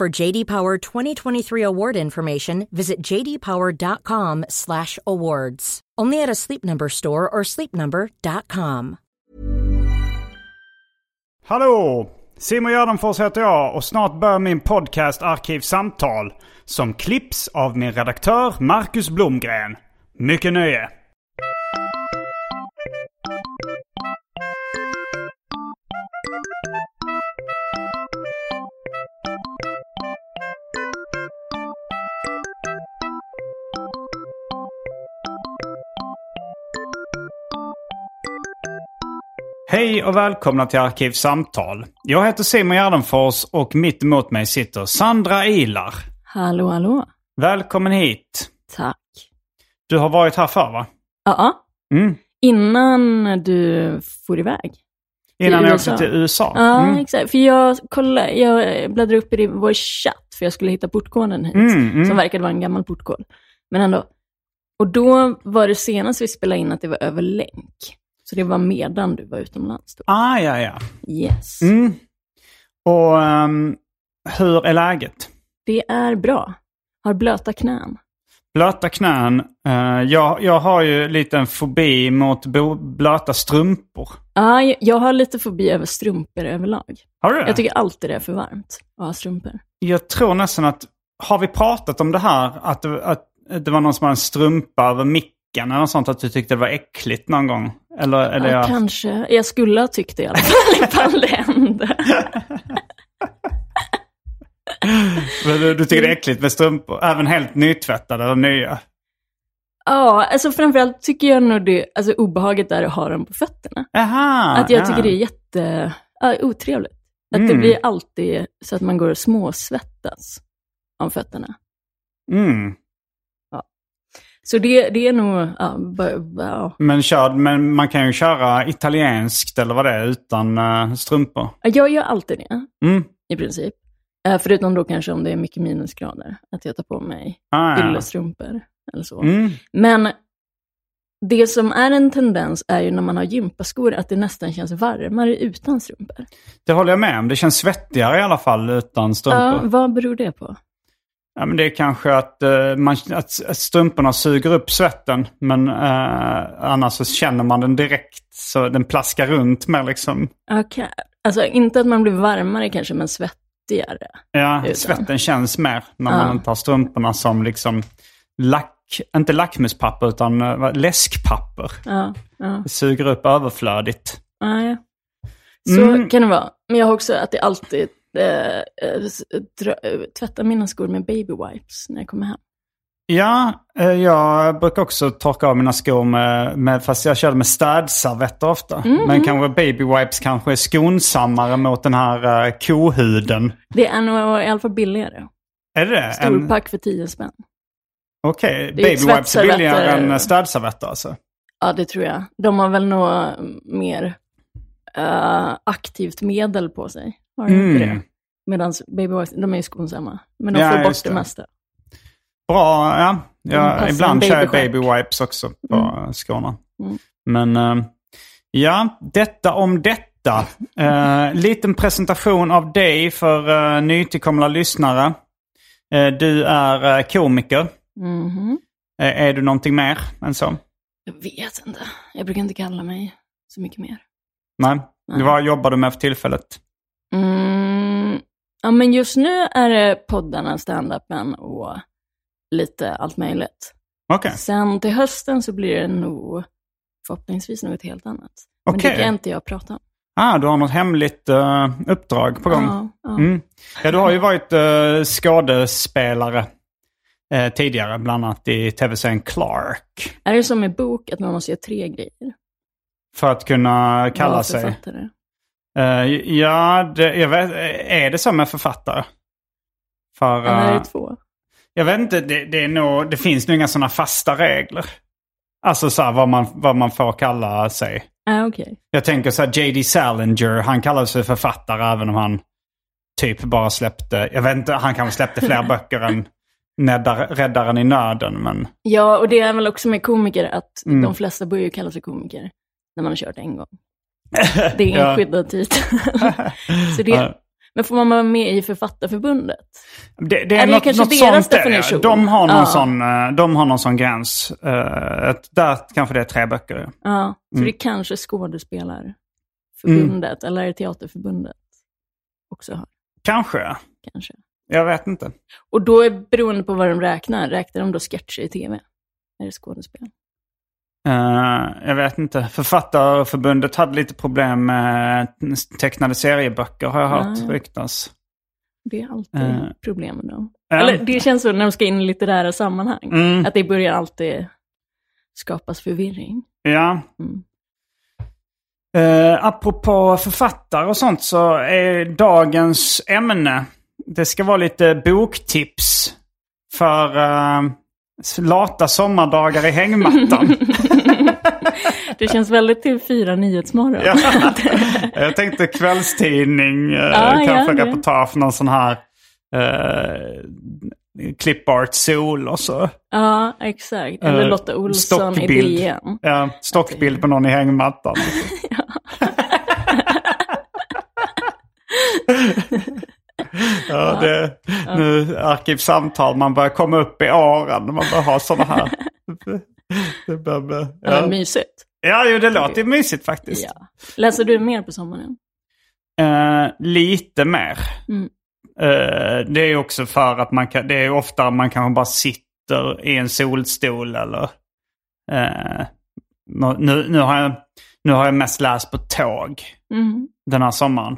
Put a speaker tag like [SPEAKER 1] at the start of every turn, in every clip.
[SPEAKER 1] For JD Power 2023 award information, visit jdpower.com/awards. Only at a Sleep Number store or sleepnumber.com.
[SPEAKER 2] Hallå! Simon Gärdenfors heter jag och snart börjar min podcast Arkivsamtal som klipps av min redaktör Marcus Blomgren. Mycket nöje! Hej och välkomna till Arkivsamtal. Jag heter Simon Gärdenfors och mitt emot mig sitter Sandra Ilar.
[SPEAKER 3] Hallå, hallå.
[SPEAKER 2] Välkommen hit.
[SPEAKER 3] Tack.
[SPEAKER 2] Du har varit här förr va?
[SPEAKER 3] Ja,
[SPEAKER 2] Mm.
[SPEAKER 3] innan du for iväg.
[SPEAKER 2] Innan jag åkte till USA.
[SPEAKER 3] Ja,
[SPEAKER 2] Mm.
[SPEAKER 3] exakt. För jag, kollade, jag bläddrade upp i vår chatt, för jag skulle hitta portkoden hit,
[SPEAKER 2] Mm, mm.
[SPEAKER 3] som verkade vara en gammal portkod. Men ändå. Och då var det senast vi spelade in att det var över länk. Så det var medan du var utomlands då.
[SPEAKER 2] Ah, ja, ja.
[SPEAKER 3] Yes.
[SPEAKER 2] Mm. Och ehm, hur är läget?
[SPEAKER 3] Det är bra. Har blöta knän.
[SPEAKER 2] Blöta knän. Eh, jag, jag har ju lite en fobi mot blöta strumpor.
[SPEAKER 3] Ja, jag- jag har lite fobi över strumpor överlag.
[SPEAKER 2] Har du det?
[SPEAKER 3] Jag tycker alltid det är för varmt att ha strumpor.
[SPEAKER 2] Jag tror nästan att, har vi pratat om det här? Att att det var någon som hade en strumpa över micken eller något sånt, att du tyckte det var äckligt någon gång? Eller, eller
[SPEAKER 3] Ja,
[SPEAKER 2] jag...
[SPEAKER 3] kanske. Jag skulle ha tyckt det i alla fall ifall det hände.
[SPEAKER 2] Men Du, du tycker det är äckligt med strumpor? Även helt nytvättade och nya?
[SPEAKER 3] Ja, alltså framförallt tycker jag nog det, alltså obehaget är att ha dem på fötterna.
[SPEAKER 2] Jaha!
[SPEAKER 3] att jag
[SPEAKER 2] ja.
[SPEAKER 3] tycker det är jätte, ja, otrevligt. Att det
[SPEAKER 2] Mm.
[SPEAKER 3] blir alltid så att man går och småsvettas om fötterna.
[SPEAKER 2] Mm.
[SPEAKER 3] Så det, det är nog, ja, bara, ja.
[SPEAKER 2] Men, kör, men man kan ju köra italienskt eller vad det är utan uh, strumpor.
[SPEAKER 3] Jag gör alltid det,
[SPEAKER 2] Mm.
[SPEAKER 3] i princip. Eh, Förutom då kanske om det är mycket minusgrader, att jag tar på mig
[SPEAKER 2] Ah, ja.
[SPEAKER 3] yllestrumpor eller så.
[SPEAKER 2] Mm.
[SPEAKER 3] Men det som är en tendens är ju när man har gympaskor att det nästan känns varmare utan strumpor.
[SPEAKER 2] Det håller jag med om. Det känns svettigare i alla fall utan strumpor.
[SPEAKER 3] Ja, vad beror det på?
[SPEAKER 2] Men det är kanske att, eh, man, att att strumporna suger upp svetten. Men eh, annars så känner man den direkt. Så den plaskar runt med liksom.
[SPEAKER 3] Okej. Alltså inte att man blir varmare kanske, men svettigare.
[SPEAKER 2] Ja,
[SPEAKER 3] Utan.
[SPEAKER 2] svetten känns mer när
[SPEAKER 3] Ja.
[SPEAKER 2] man inte har strumporna som liksom lack, inte lackmuspapper utan vad- läskpapper.
[SPEAKER 3] Ja, ja.
[SPEAKER 2] Det suger upp överflödigt.
[SPEAKER 3] ja, ja. Så
[SPEAKER 2] Mm.
[SPEAKER 3] kan det vara. Men jag har också att jag alltid eh, eh, eh, tvättar mina skor med baby wipes när jag kommer hem.
[SPEAKER 2] Ja, jag brukar också torka av mina skor med, med fast jag kör med städservetter ofta.
[SPEAKER 3] Mm.
[SPEAKER 2] Men kanske baby wipes kanske är skonsammare mot den här uh, kohuden.
[SPEAKER 3] Det är nog i alla fall billigare.
[SPEAKER 2] Är det det? En-
[SPEAKER 3] för 10 spänn.
[SPEAKER 2] Okej,
[SPEAKER 3] är
[SPEAKER 2] baby wipes är billigare än städservetter alltså?
[SPEAKER 3] Ja, det tror jag. De har väl nog mer eh, aktivt medel på sig. Har de inte
[SPEAKER 2] Mm.
[SPEAKER 3] det? Medan baby wipes, de är ju skonsamma. Men de
[SPEAKER 2] Ja,
[SPEAKER 3] får bort det.
[SPEAKER 2] det.
[SPEAKER 3] mesta.
[SPEAKER 2] Bra, ja. Ja ibland kör jag baby wipes också på mm. skorna.
[SPEAKER 3] Mm.
[SPEAKER 2] Men eh, ja, detta om detta. Uh, liten presentation av dig för uh, nytillkomna lyssnare. Eh, du är eh, komiker.
[SPEAKER 3] Mhm.
[SPEAKER 2] Eh, är du någonting mer än så?
[SPEAKER 3] Jag vet inte. Jag brukar inte kalla mig så mycket mer.
[SPEAKER 2] Nej.
[SPEAKER 3] Nej.
[SPEAKER 2] Vad jobbar du med för tillfället?
[SPEAKER 3] Mm, Ja, men just nu är det poddarna, standupen och lite allt möjligt.
[SPEAKER 2] Okej.
[SPEAKER 3] Sen till hösten så blir det nog förhoppningsvis något helt annat. Men det kan inte jag prata om.
[SPEAKER 2] Ah, du har något hemligt eh, uppdrag på gång.
[SPEAKER 3] Ja, ja.
[SPEAKER 2] Mm. Ja, du har ju varit uh, skådespelare eh, tidigare, bland annat i tv-serien Clark.
[SPEAKER 3] Är det som i bok att man måste göra tre grejer?
[SPEAKER 2] För att kunna kalla sig...
[SPEAKER 3] författare?
[SPEAKER 2] Eh, ja, det, jag vet, är det så med författare? För,
[SPEAKER 3] är
[SPEAKER 2] eh,
[SPEAKER 3] det två?
[SPEAKER 2] jag vet inte, det, det, är nog, det finns nog inga sådana fasta regler. Alltså så här, vad, man, vad man får kalla sig.
[SPEAKER 3] Ah, okej.
[SPEAKER 2] Jag tänker så här, J.D. Salinger, han kallar sig författare även om han typ bara släppte, jag vet inte, han kanske släppte fler böcker än Neddar, Räddaren i nöden. Men
[SPEAKER 3] Ja, och det är väl också med komiker att
[SPEAKER 2] Mm.
[SPEAKER 3] de flesta börjar ju kalla sig komiker när man har kört en gång. Det är ingen
[SPEAKER 2] Ja.
[SPEAKER 3] skyddad titel. så det,
[SPEAKER 2] Ja.
[SPEAKER 3] Men får man vara med i Författarförbundet?
[SPEAKER 2] det, det är,
[SPEAKER 3] Är det
[SPEAKER 2] något,
[SPEAKER 3] kanske
[SPEAKER 2] något
[SPEAKER 3] deras
[SPEAKER 2] sånt
[SPEAKER 3] definition?
[SPEAKER 2] De har någon,
[SPEAKER 3] Ja.
[SPEAKER 2] sån, eh, de har någon sån gräns. Ett, där kanske det är tre böcker. ja.
[SPEAKER 3] Så
[SPEAKER 2] Mm.
[SPEAKER 3] det kanske Skådespelarförbundet eller är det Teaterförbundet också har,
[SPEAKER 2] Kanske.
[SPEAKER 3] kanske.
[SPEAKER 2] Jag vet inte.
[SPEAKER 3] Och då är beroende på vad de räknar, räknar de då sketcher i tv? Är det skådespel?
[SPEAKER 2] Eh, jag vet inte. Författarförbundet hade lite problem med tecknade serieböcker har jag hört
[SPEAKER 3] Ah.
[SPEAKER 2] ryktas.
[SPEAKER 3] Det är alltid
[SPEAKER 2] Eh.
[SPEAKER 3] problem med dem.
[SPEAKER 2] Ja.
[SPEAKER 3] Eller det känns så när de ska in i litterära sammanhang.
[SPEAKER 2] Mm.
[SPEAKER 3] Att det börjar alltid skapas förvirring.
[SPEAKER 2] Ja.
[SPEAKER 3] Mm.
[SPEAKER 2] Uh, apropå författare och sånt så är dagens ämne, det ska vara lite boktips för lata sommardagar i hängmattan.
[SPEAKER 3] Det känns väldigt TV4 Nyhetsmorgon.
[SPEAKER 2] Ja. Jag tänkte kvällstidning, eh,
[SPEAKER 3] Ja, ja,
[SPEAKER 2] kanske
[SPEAKER 3] ja.
[SPEAKER 2] reportage, någon sån här uh, clipart sol och så.
[SPEAKER 3] Ja, exakt. Eller
[SPEAKER 2] Eh,
[SPEAKER 3] Lotta Olsson i. DN.
[SPEAKER 2] Ja, stockbild på någon i hängmattan. ja, det, nu arkivsamtal, man börjar komma upp i åren. Man börjar ha sådana här. Det börjar med,
[SPEAKER 3] Ja.
[SPEAKER 2] ja.
[SPEAKER 3] Mysigt.
[SPEAKER 2] ja, jo, det låter mysigt faktiskt.
[SPEAKER 3] Ja. Läser du mer på sommaren?
[SPEAKER 2] Eh, lite mer.
[SPEAKER 3] Mm.
[SPEAKER 2] Eh, det är också för att man kan, det är ofta man kanske bara sitter i en solstol eller... nå- nu, nu, har jag, nu har jag mest läst på tåg
[SPEAKER 3] Mm.
[SPEAKER 2] den här sommaren.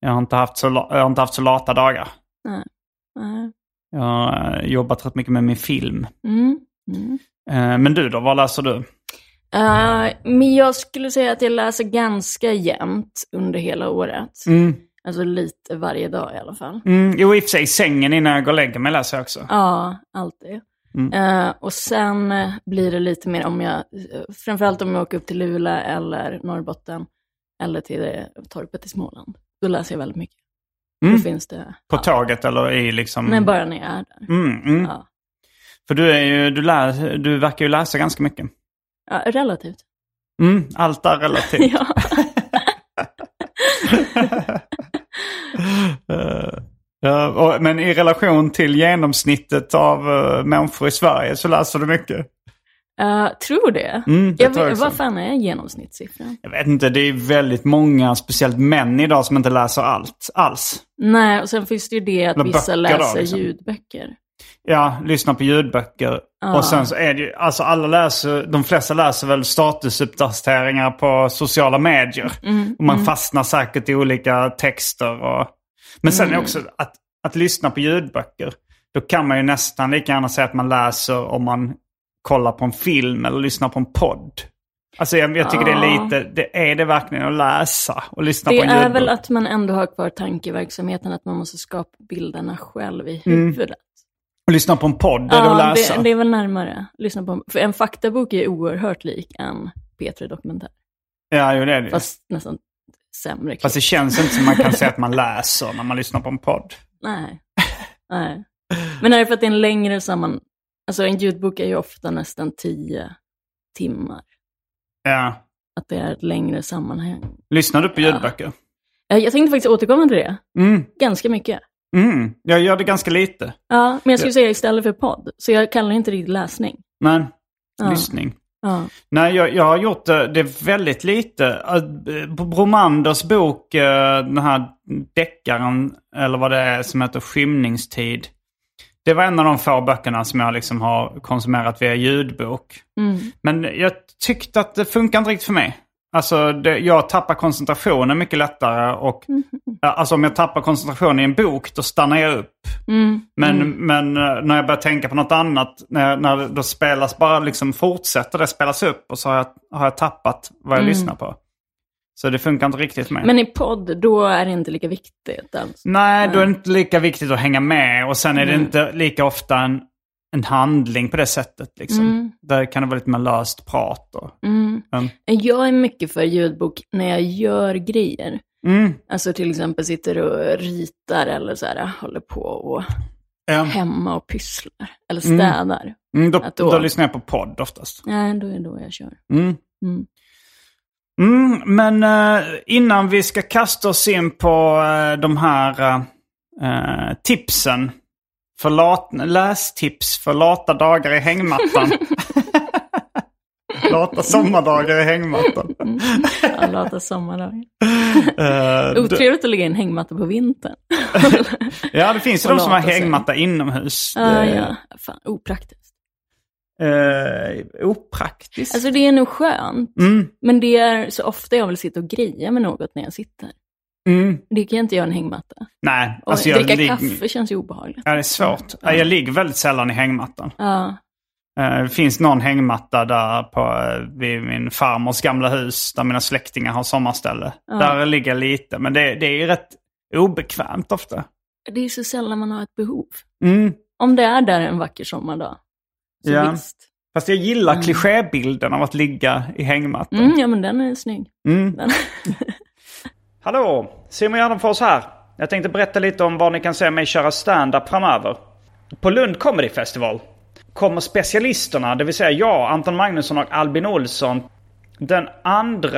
[SPEAKER 2] Jag har inte haft så, jag har inte haft så lata dagar.
[SPEAKER 3] Nej. Nej.
[SPEAKER 2] Jag har eh, jobbat rätt mycket med min film.
[SPEAKER 3] Mm. Mm.
[SPEAKER 2] Eh, men du då, vad läser du?
[SPEAKER 3] Eh, men jag skulle säga att jag läser ganska jämnt under hela året.
[SPEAKER 2] Mm.
[SPEAKER 3] Alltså lite varje dag i alla fall.
[SPEAKER 2] Mm, jo, i och för sig sängen innan jag går och lägger mig läser jag också.
[SPEAKER 3] Ja, alltid.
[SPEAKER 2] Mm.
[SPEAKER 3] Eh, och sen blir det lite mer om jag, framförallt om jag åker upp till Luleå eller Norrbotten eller till torpet i Småland. Då läser jag väldigt mycket.
[SPEAKER 2] Mm.
[SPEAKER 3] Då finns det...
[SPEAKER 2] På
[SPEAKER 3] ja.
[SPEAKER 2] tåget eller i liksom...
[SPEAKER 3] Nej, bara när jag är där.
[SPEAKER 2] Mm, mm.
[SPEAKER 3] Ja.
[SPEAKER 2] För du, är ju, du, lär, du verkar ju läsa ganska mycket.
[SPEAKER 3] ja, relativt.
[SPEAKER 2] Mm, allt är relativt.
[SPEAKER 3] ja.
[SPEAKER 2] Eh, men i relation till genomsnittet av uh, människor i Sverige så läser du mycket.
[SPEAKER 3] Eh, tror det.
[SPEAKER 2] Mm, det
[SPEAKER 3] jag
[SPEAKER 2] jag
[SPEAKER 3] vad fan är genomsnittssiffran?
[SPEAKER 2] Jag vet inte, det är väldigt många, speciellt män idag, som inte läser allt alls.
[SPEAKER 3] Nej, och sen finns det ju det att
[SPEAKER 2] Eller
[SPEAKER 3] vissa
[SPEAKER 2] böcker då,
[SPEAKER 3] läser
[SPEAKER 2] liksom.
[SPEAKER 3] ljudböcker.
[SPEAKER 2] Ja, lyssna på ljudböcker.
[SPEAKER 3] Ja.
[SPEAKER 2] Och sen så är det ju, alltså alla läser, de flesta läser väl statusuppdateringar på sociala medier.
[SPEAKER 3] Mm,
[SPEAKER 2] Och man fastnar säkert i olika texter. Och... Men sen är
[SPEAKER 3] Mm.
[SPEAKER 2] också att, att lyssna på ljudböcker. Då kan man ju nästan lika gärna säga att man läser om man kollar på en film eller lyssnar på en podd. Alltså jag, jag tycker det är
[SPEAKER 3] Ja.
[SPEAKER 2] lite, det är det verkligen att läsa och lyssna
[SPEAKER 3] Det
[SPEAKER 2] på en
[SPEAKER 3] är
[SPEAKER 2] ljudbok?
[SPEAKER 3] väl att man ändå har kvar tankeverksamheten, att man måste skapa bilderna själv i
[SPEAKER 2] Mm.
[SPEAKER 3] huvudet.
[SPEAKER 2] Och lyssna på en podd, det är det att läsa?
[SPEAKER 3] det, det är väl närmare. Lyssna på, för en faktabok är oerhört lik en P3 Dokumentär.
[SPEAKER 2] Ja, jo det är det.
[SPEAKER 3] Fast nästan sämre.
[SPEAKER 2] Fast det känns inte som man kan säga att man läser när man lyssnar på en podd.
[SPEAKER 3] Nej. Nej. Men är det för att det är en längre samman... Alltså en ljudbok är ju ofta nästan tio timmar.
[SPEAKER 2] Ja.
[SPEAKER 3] Att det är ett längre sammanhang.
[SPEAKER 2] Lyssnar du på ljudböcker?
[SPEAKER 3] Eh, Jag tänkte faktiskt återkomma till det.
[SPEAKER 2] Mm.
[SPEAKER 3] Ganska mycket.
[SPEAKER 2] Mm. Jag gör det ganska lite.
[SPEAKER 3] Ja, men jag skulle säga istället för podd. Så jag kallar det inte riktigt läsning.
[SPEAKER 2] Men
[SPEAKER 3] Ja.
[SPEAKER 2] lyssning.
[SPEAKER 3] Ja.
[SPEAKER 2] Nej, jag, jag har gjort det, det är väldigt lite. Uh, Bromanders bok, den här deckaren, eller vad det är, som heter Skymningstid. Det var en av de få böckerna som jag liksom har konsumerat via ljudbok.
[SPEAKER 3] Mm.
[SPEAKER 2] Men jag tyckte att det funkar inte riktigt för mig. Alltså det, jag tappar koncentrationen mycket lättare. Och,
[SPEAKER 3] Mm.
[SPEAKER 2] Alltså om jag tappar koncentrationen i en bok då stannar jag upp.
[SPEAKER 3] Mm.
[SPEAKER 2] Men, men eh, när jag börjar tänka på något annat, när, när då spelas bara liksom fortsätter det spelas upp och så har jag, har jag tappat vad jag lyssnar på. Så det funkar inte riktigt mig.
[SPEAKER 3] Men i podd, då är det inte lika viktigt. Alltså.
[SPEAKER 2] Nej, då är det inte lika viktigt att hänga med. Och sen är det
[SPEAKER 3] Mm.
[SPEAKER 2] inte lika ofta en, en handling på det sättet. Liksom.
[SPEAKER 3] Mm.
[SPEAKER 2] Där kan det vara lite mer löst prat. Och,
[SPEAKER 3] Mm. Jag är mycket för ljudbok när jag gör grejer.
[SPEAKER 2] mm,
[SPEAKER 3] Alltså till exempel sitter och ritar eller så här, håller på och
[SPEAKER 2] ja.
[SPEAKER 3] hemma och pysslar. Eller
[SPEAKER 2] Mm.
[SPEAKER 3] städar.
[SPEAKER 2] då,
[SPEAKER 3] då-
[SPEAKER 2] då lyssnar jag på podd oftast.
[SPEAKER 3] Nej, då är det då jag kör.
[SPEAKER 2] Mm.
[SPEAKER 3] Mm.
[SPEAKER 2] Mm, men eh, innan vi ska kasta oss in på eh, de här eh, tipsen. För lat, lästips för lata dagar i hängmattan. lata sommardagar i hängmattan.
[SPEAKER 3] Ja, lata sommardagar.
[SPEAKER 2] D-
[SPEAKER 3] Otrevligt att lägga in hängmatta på vintern.
[SPEAKER 2] ja, det finns ju de som har
[SPEAKER 3] lata sig.
[SPEAKER 2] hängmatta inomhus.
[SPEAKER 3] Ah,
[SPEAKER 2] Det-
[SPEAKER 3] ja, fan opraktiskt.
[SPEAKER 2] Eh, opraktiskt.
[SPEAKER 3] Alltså det är nog skönt.
[SPEAKER 2] mm,
[SPEAKER 3] Men det är så ofta jag vill sitta och greja med något när jag sitter.
[SPEAKER 2] mm.
[SPEAKER 3] Det kan jag inte göra en hängmatta.
[SPEAKER 2] Nej,
[SPEAKER 3] Och
[SPEAKER 2] alltså jag
[SPEAKER 3] dricka
[SPEAKER 2] lig-
[SPEAKER 3] kaffe känns ju obehagligt.
[SPEAKER 2] Ja, det är svårt. Ja, Jag ligger väldigt sällan i hängmattan.
[SPEAKER 3] Ja,
[SPEAKER 2] Eh, Det finns någon hängmatta där på, eh, vid min farmors gamla hus där mina släktingar har sommarställe.
[SPEAKER 3] Ja.
[SPEAKER 2] Där ligger jag lite, men det, det är ju rätt obekvämt ofta.
[SPEAKER 3] det är så sällan man har ett behov.
[SPEAKER 2] Mm.
[SPEAKER 3] Om det är där en vacker sommardag, så
[SPEAKER 2] Ja.
[SPEAKER 3] visst.
[SPEAKER 2] Fast jag gillar klichébilden av att ligga i hängmattan.
[SPEAKER 3] Mm, ja, men den är snygg.
[SPEAKER 2] Mm.
[SPEAKER 3] Den...
[SPEAKER 2] Hallå! Simon Gärdenfors här. Jag tänkte berätta lite om var ni kan se mig köra stand-up framöver. På Lund Comedy Festival kommer specialisterna, det vill säga jag, Anton Magnusson och Albin Olsson. Den 2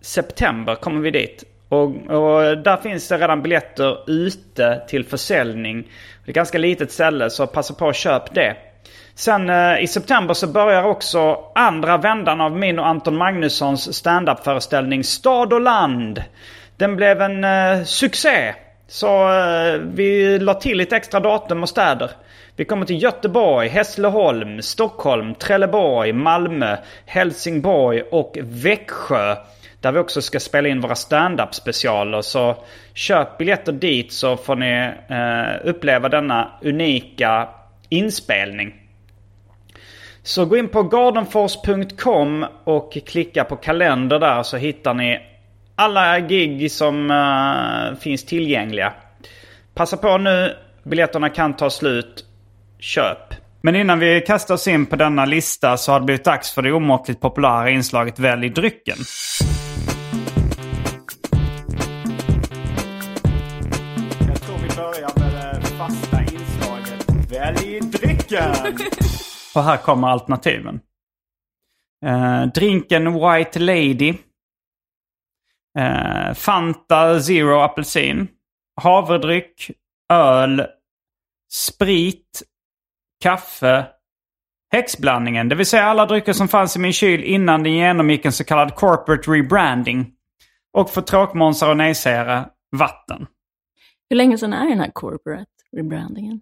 [SPEAKER 2] september kommer vi dit. Och, och där finns det redan biljetter ute till försäljning. Det är ett ganska litet ställe så passa på att köp det. Sen eh, i september så börjar också andra vändan av min och Anton Magnussons standup-föreställning Stad och land. Den blev en eh, succé. Så eh, vi la till lite extra datum och städer. Vi kommer till Göteborg, Hässleholm, Stockholm, Trelleborg, Malmö, Helsingborg och Växjö. Där vi också ska spela in våra stand-up specialer. Så köp biljetter dit så får ni eh, uppleva denna unika inspelning. Så gå in på gardenfors.com och klicka på kalender där så hittar ni alla gig som eh, finns tillgängliga. Passa på nu, biljetterna kan ta slut. Köp. Men innan vi kastar oss in på denna lista så har det blivit dags för det omåttligt populära inslaget Välj drycken. Jag tror vi börjar med det fasta inslaget Välj drycken. Och här kommer alternativen. Eh, drinken White Lady. Eh, Fanta Zero apelsin. Havredryck. Öl. Sprit. Kaffe. Häxblandningen, det vill säga alla drycker som fanns i min kyl innan den genomgick en så kallad corporate rebranding. Och för tråkmånsar och nejsägare, vatten.
[SPEAKER 3] Hur länge sedan är den här corporate rebrandingen?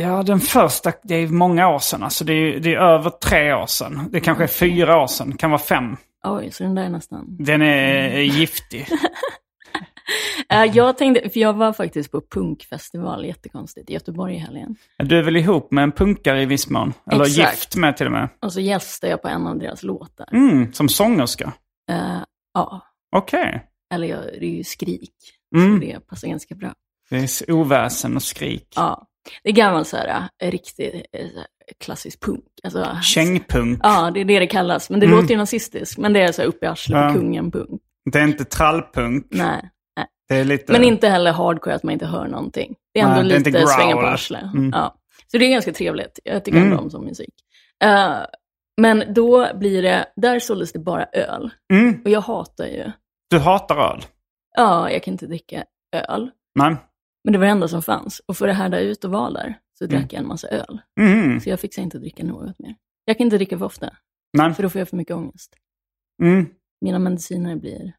[SPEAKER 2] Ja, den första, det är många år sedan. Alltså det är, det är över tre år sedan. Det kanske är fyra år sedan, kan vara fem.
[SPEAKER 3] Oj, så den där är nästan...
[SPEAKER 2] Den är giftig.
[SPEAKER 3] Eh, jag tänkte, för jag var faktiskt på punkfestival, jättekonstigt, i Göteborg i helgen.
[SPEAKER 2] Du är väl ihop med en punkare i viss mån? Eller
[SPEAKER 3] Exakt.
[SPEAKER 2] gift med till och med?
[SPEAKER 3] Och så gästade jag på en av deras låtar.
[SPEAKER 2] Mm, som sångerska?
[SPEAKER 3] Eh, ja,
[SPEAKER 2] Okej.
[SPEAKER 3] eller jag, det är ju skrik.
[SPEAKER 2] Mm.
[SPEAKER 3] Så det passar ganska bra.
[SPEAKER 2] Det är oväsen och skrik.
[SPEAKER 3] Ja, det är gammal så här, eh, riktig eh, så här, klassisk punk. Alltså,
[SPEAKER 2] Kängpunk.
[SPEAKER 3] Ja, det är det det kallas. Men det låter ju nazistiskt. Men det är så här upp i arslet
[SPEAKER 2] Mm. Ja.
[SPEAKER 3] på kungen-punk.
[SPEAKER 2] Det är inte trallpunk.
[SPEAKER 3] Nej.
[SPEAKER 2] Det är lite...
[SPEAKER 3] Men inte heller hardcore att man inte hör någonting. Det är ändå
[SPEAKER 2] Nej, är
[SPEAKER 3] lite svänga på arslet.
[SPEAKER 2] Mm.
[SPEAKER 3] Ja. Så det är ganska trevligt. Jag tycker
[SPEAKER 2] Mm.
[SPEAKER 3] om sån musik. Eh, men då blir det, där såldes det bara öl.
[SPEAKER 2] Mm,
[SPEAKER 3] Och jag hatar ju,
[SPEAKER 2] du hatar öl?
[SPEAKER 3] ja, jag kan inte dricka öl.
[SPEAKER 2] Nej.
[SPEAKER 3] Men det var det enda som fanns. Och för att härda ut och vara där så drack jag en massa öl.
[SPEAKER 2] Mm.
[SPEAKER 3] Så jag fick inte dricka något mer. Jag kan inte dricka för ofta,
[SPEAKER 2] Nej.
[SPEAKER 3] för då får jag för mycket ångest.
[SPEAKER 2] Mm.
[SPEAKER 3] Mina mediciner blir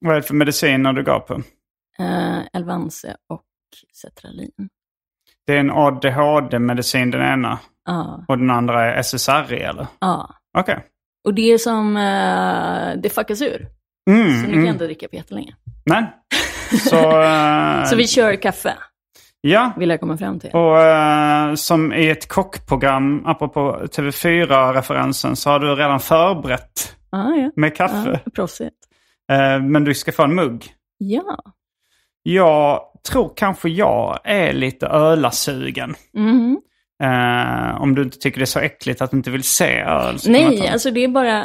[SPEAKER 2] Vad är det för mediciner du går på?
[SPEAKER 3] eh, Elvanse och Cetralin.
[SPEAKER 2] Det är en ADHD-medicin den ena.
[SPEAKER 3] Ja,
[SPEAKER 2] Och den andra är SSRI eller?
[SPEAKER 3] ja.
[SPEAKER 2] Okej.
[SPEAKER 3] Och det är som, eh, det fuckas ur.
[SPEAKER 2] Mm,
[SPEAKER 3] Så nu kan
[SPEAKER 2] mm.
[SPEAKER 3] jag inte dricka på jättelänge.
[SPEAKER 2] Nej. Så, eh,
[SPEAKER 3] Så vi kör kaffe,
[SPEAKER 2] ja.
[SPEAKER 3] vill jag komma fram till.
[SPEAKER 2] Och eh, som i ett kockprogram, apropå TV4-referensen, så har du redan förberett
[SPEAKER 3] Ja, ja.
[SPEAKER 2] med kaffe.
[SPEAKER 3] ja proffsigt.
[SPEAKER 2] Eh, men du ska få en mugg.
[SPEAKER 3] Ja.
[SPEAKER 2] Jag tror kanske jag är lite ölasugen.
[SPEAKER 3] Mhm.
[SPEAKER 2] Eh, om du inte tycker det är så äckligt att du inte vill se öl.
[SPEAKER 3] Nej, alltså det är bara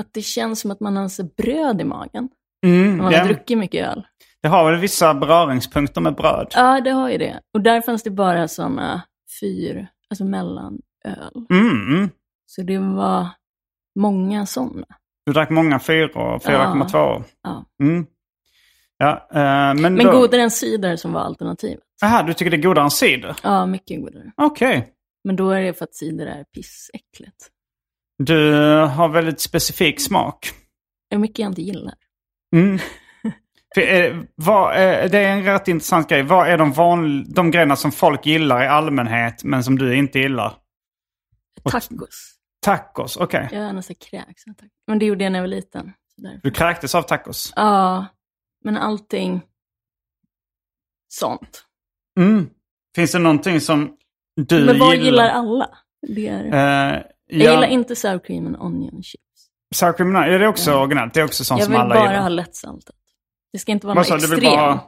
[SPEAKER 3] att det känns som att man har bröd i magen.
[SPEAKER 2] mm,
[SPEAKER 3] Man har druckit mycket öl.
[SPEAKER 2] Det har väl vissa beröringspunkter med bröd.
[SPEAKER 3] Ja, det har ju det. Och där fanns det bara sådana fyr, alltså mellanöl.
[SPEAKER 2] Mm.
[SPEAKER 3] Så det var många sådana.
[SPEAKER 2] Du drack många fyra och 4,2.
[SPEAKER 3] Ja.
[SPEAKER 2] Mm. Ja, eh, men
[SPEAKER 3] Men
[SPEAKER 2] då...
[SPEAKER 3] godare än cider som var alternativet.
[SPEAKER 2] Aha, du tycker det är godare än cider?
[SPEAKER 3] Ja, mycket godare.
[SPEAKER 2] Okej.
[SPEAKER 3] Men då är det för att cider är pissäckligt.
[SPEAKER 2] Du har väldigt specifik smak.
[SPEAKER 3] Det är mycket jag inte gillar.
[SPEAKER 2] Mm. Eh, vad, eh, det är en rätt intressant grej. Vad är de, de grejerna som folk gillar i allmänhet men som du inte gillar?
[SPEAKER 3] Tacos.
[SPEAKER 2] Tacos, okej.
[SPEAKER 3] Jag nästan kräks. Men det gjorde jag när jag var liten.
[SPEAKER 2] Du kräktes av tacos?
[SPEAKER 3] Ja, men allting sånt.
[SPEAKER 2] Mm. Finns det någonting som du
[SPEAKER 3] men vad
[SPEAKER 2] gillar?
[SPEAKER 3] gillar alla? Det är...
[SPEAKER 2] Eh,
[SPEAKER 3] Jag
[SPEAKER 2] ja,
[SPEAKER 3] gillar inte sour cream and onion chips.
[SPEAKER 2] Sour cream and onion, ja, det är också
[SPEAKER 3] Ja.
[SPEAKER 2] originellt. Det är också sånt
[SPEAKER 3] Jag
[SPEAKER 2] som
[SPEAKER 3] vill
[SPEAKER 2] alla
[SPEAKER 3] bara
[SPEAKER 2] gillar.
[SPEAKER 3] ha lättsaltat. Det ska inte vara
[SPEAKER 2] Vad
[SPEAKER 3] något extremt.
[SPEAKER 2] vill bara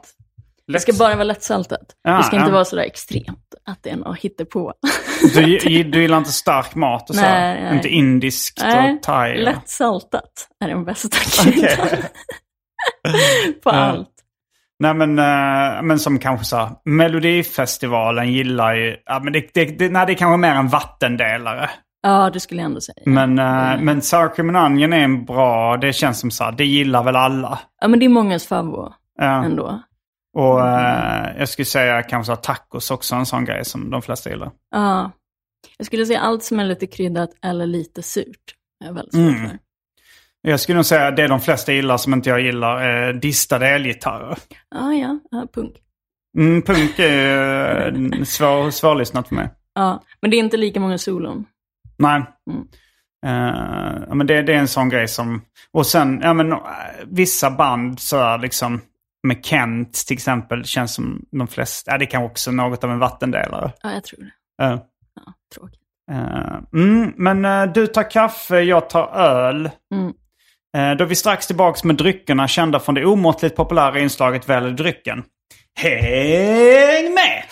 [SPEAKER 3] Det ska bara vara lättsaltat.
[SPEAKER 2] Ja,
[SPEAKER 3] det ska inte
[SPEAKER 2] ja.
[SPEAKER 3] vara sådär extremt att det är något hittepå.
[SPEAKER 2] Du, du gillar inte stark mat och så?
[SPEAKER 3] Nej, nej.
[SPEAKER 2] Inte indiskt
[SPEAKER 3] Nej,
[SPEAKER 2] och thai? och-
[SPEAKER 3] lättsaltat är den bästa kryddan. På
[SPEAKER 2] Ja.
[SPEAKER 3] allt.
[SPEAKER 2] Nej men, eh, men som kanske så här, Melodifestivalen gillar ju, ja, men det, det, det, nej, det är kanske mer en vattendelare.
[SPEAKER 3] Ja, det skulle jag ändå säga.
[SPEAKER 2] Men,
[SPEAKER 3] Mm.
[SPEAKER 2] men Sour Cream and Onion är en bra, det känns som så här, det gillar väl alla.
[SPEAKER 3] Ja, men det är mångas favorit
[SPEAKER 2] Ja.
[SPEAKER 3] ändå.
[SPEAKER 2] Och
[SPEAKER 3] Mm.
[SPEAKER 2] eh, jag skulle säga kanske här, tacos också en sån grej som de flesta gillar.
[SPEAKER 3] Ja. Jag skulle säga allt som är lite kryddat eller lite surt. är väldigt
[SPEAKER 2] Mm.
[SPEAKER 3] för.
[SPEAKER 2] Jag skulle nog säga det de flesta gillar som inte jag gillar är distade elgitarrer.
[SPEAKER 3] Ja, ja, ja, punk.
[SPEAKER 2] Mm, punk är eh, svår, svårlyssnat för mig.
[SPEAKER 3] Ja, men det är inte lika många solon.
[SPEAKER 2] Nej.
[SPEAKER 3] Mm.
[SPEAKER 2] Ja, men det, det är en sån grej som... Och sen, ja men eh, vissa band så liksom med Kent till exempel känns som de flesta, ja det kan också något av en vattendelare.
[SPEAKER 3] Ja, jag tror det.
[SPEAKER 2] Uh,
[SPEAKER 3] Ja, tråkigt.
[SPEAKER 2] mm, men du tar kaffe, jag tar öl.
[SPEAKER 3] Mm.
[SPEAKER 2] Uh, då är vi strax tillbaks med dryckerna kända från det omåttligt populära inslaget Välj drycken. Häng med!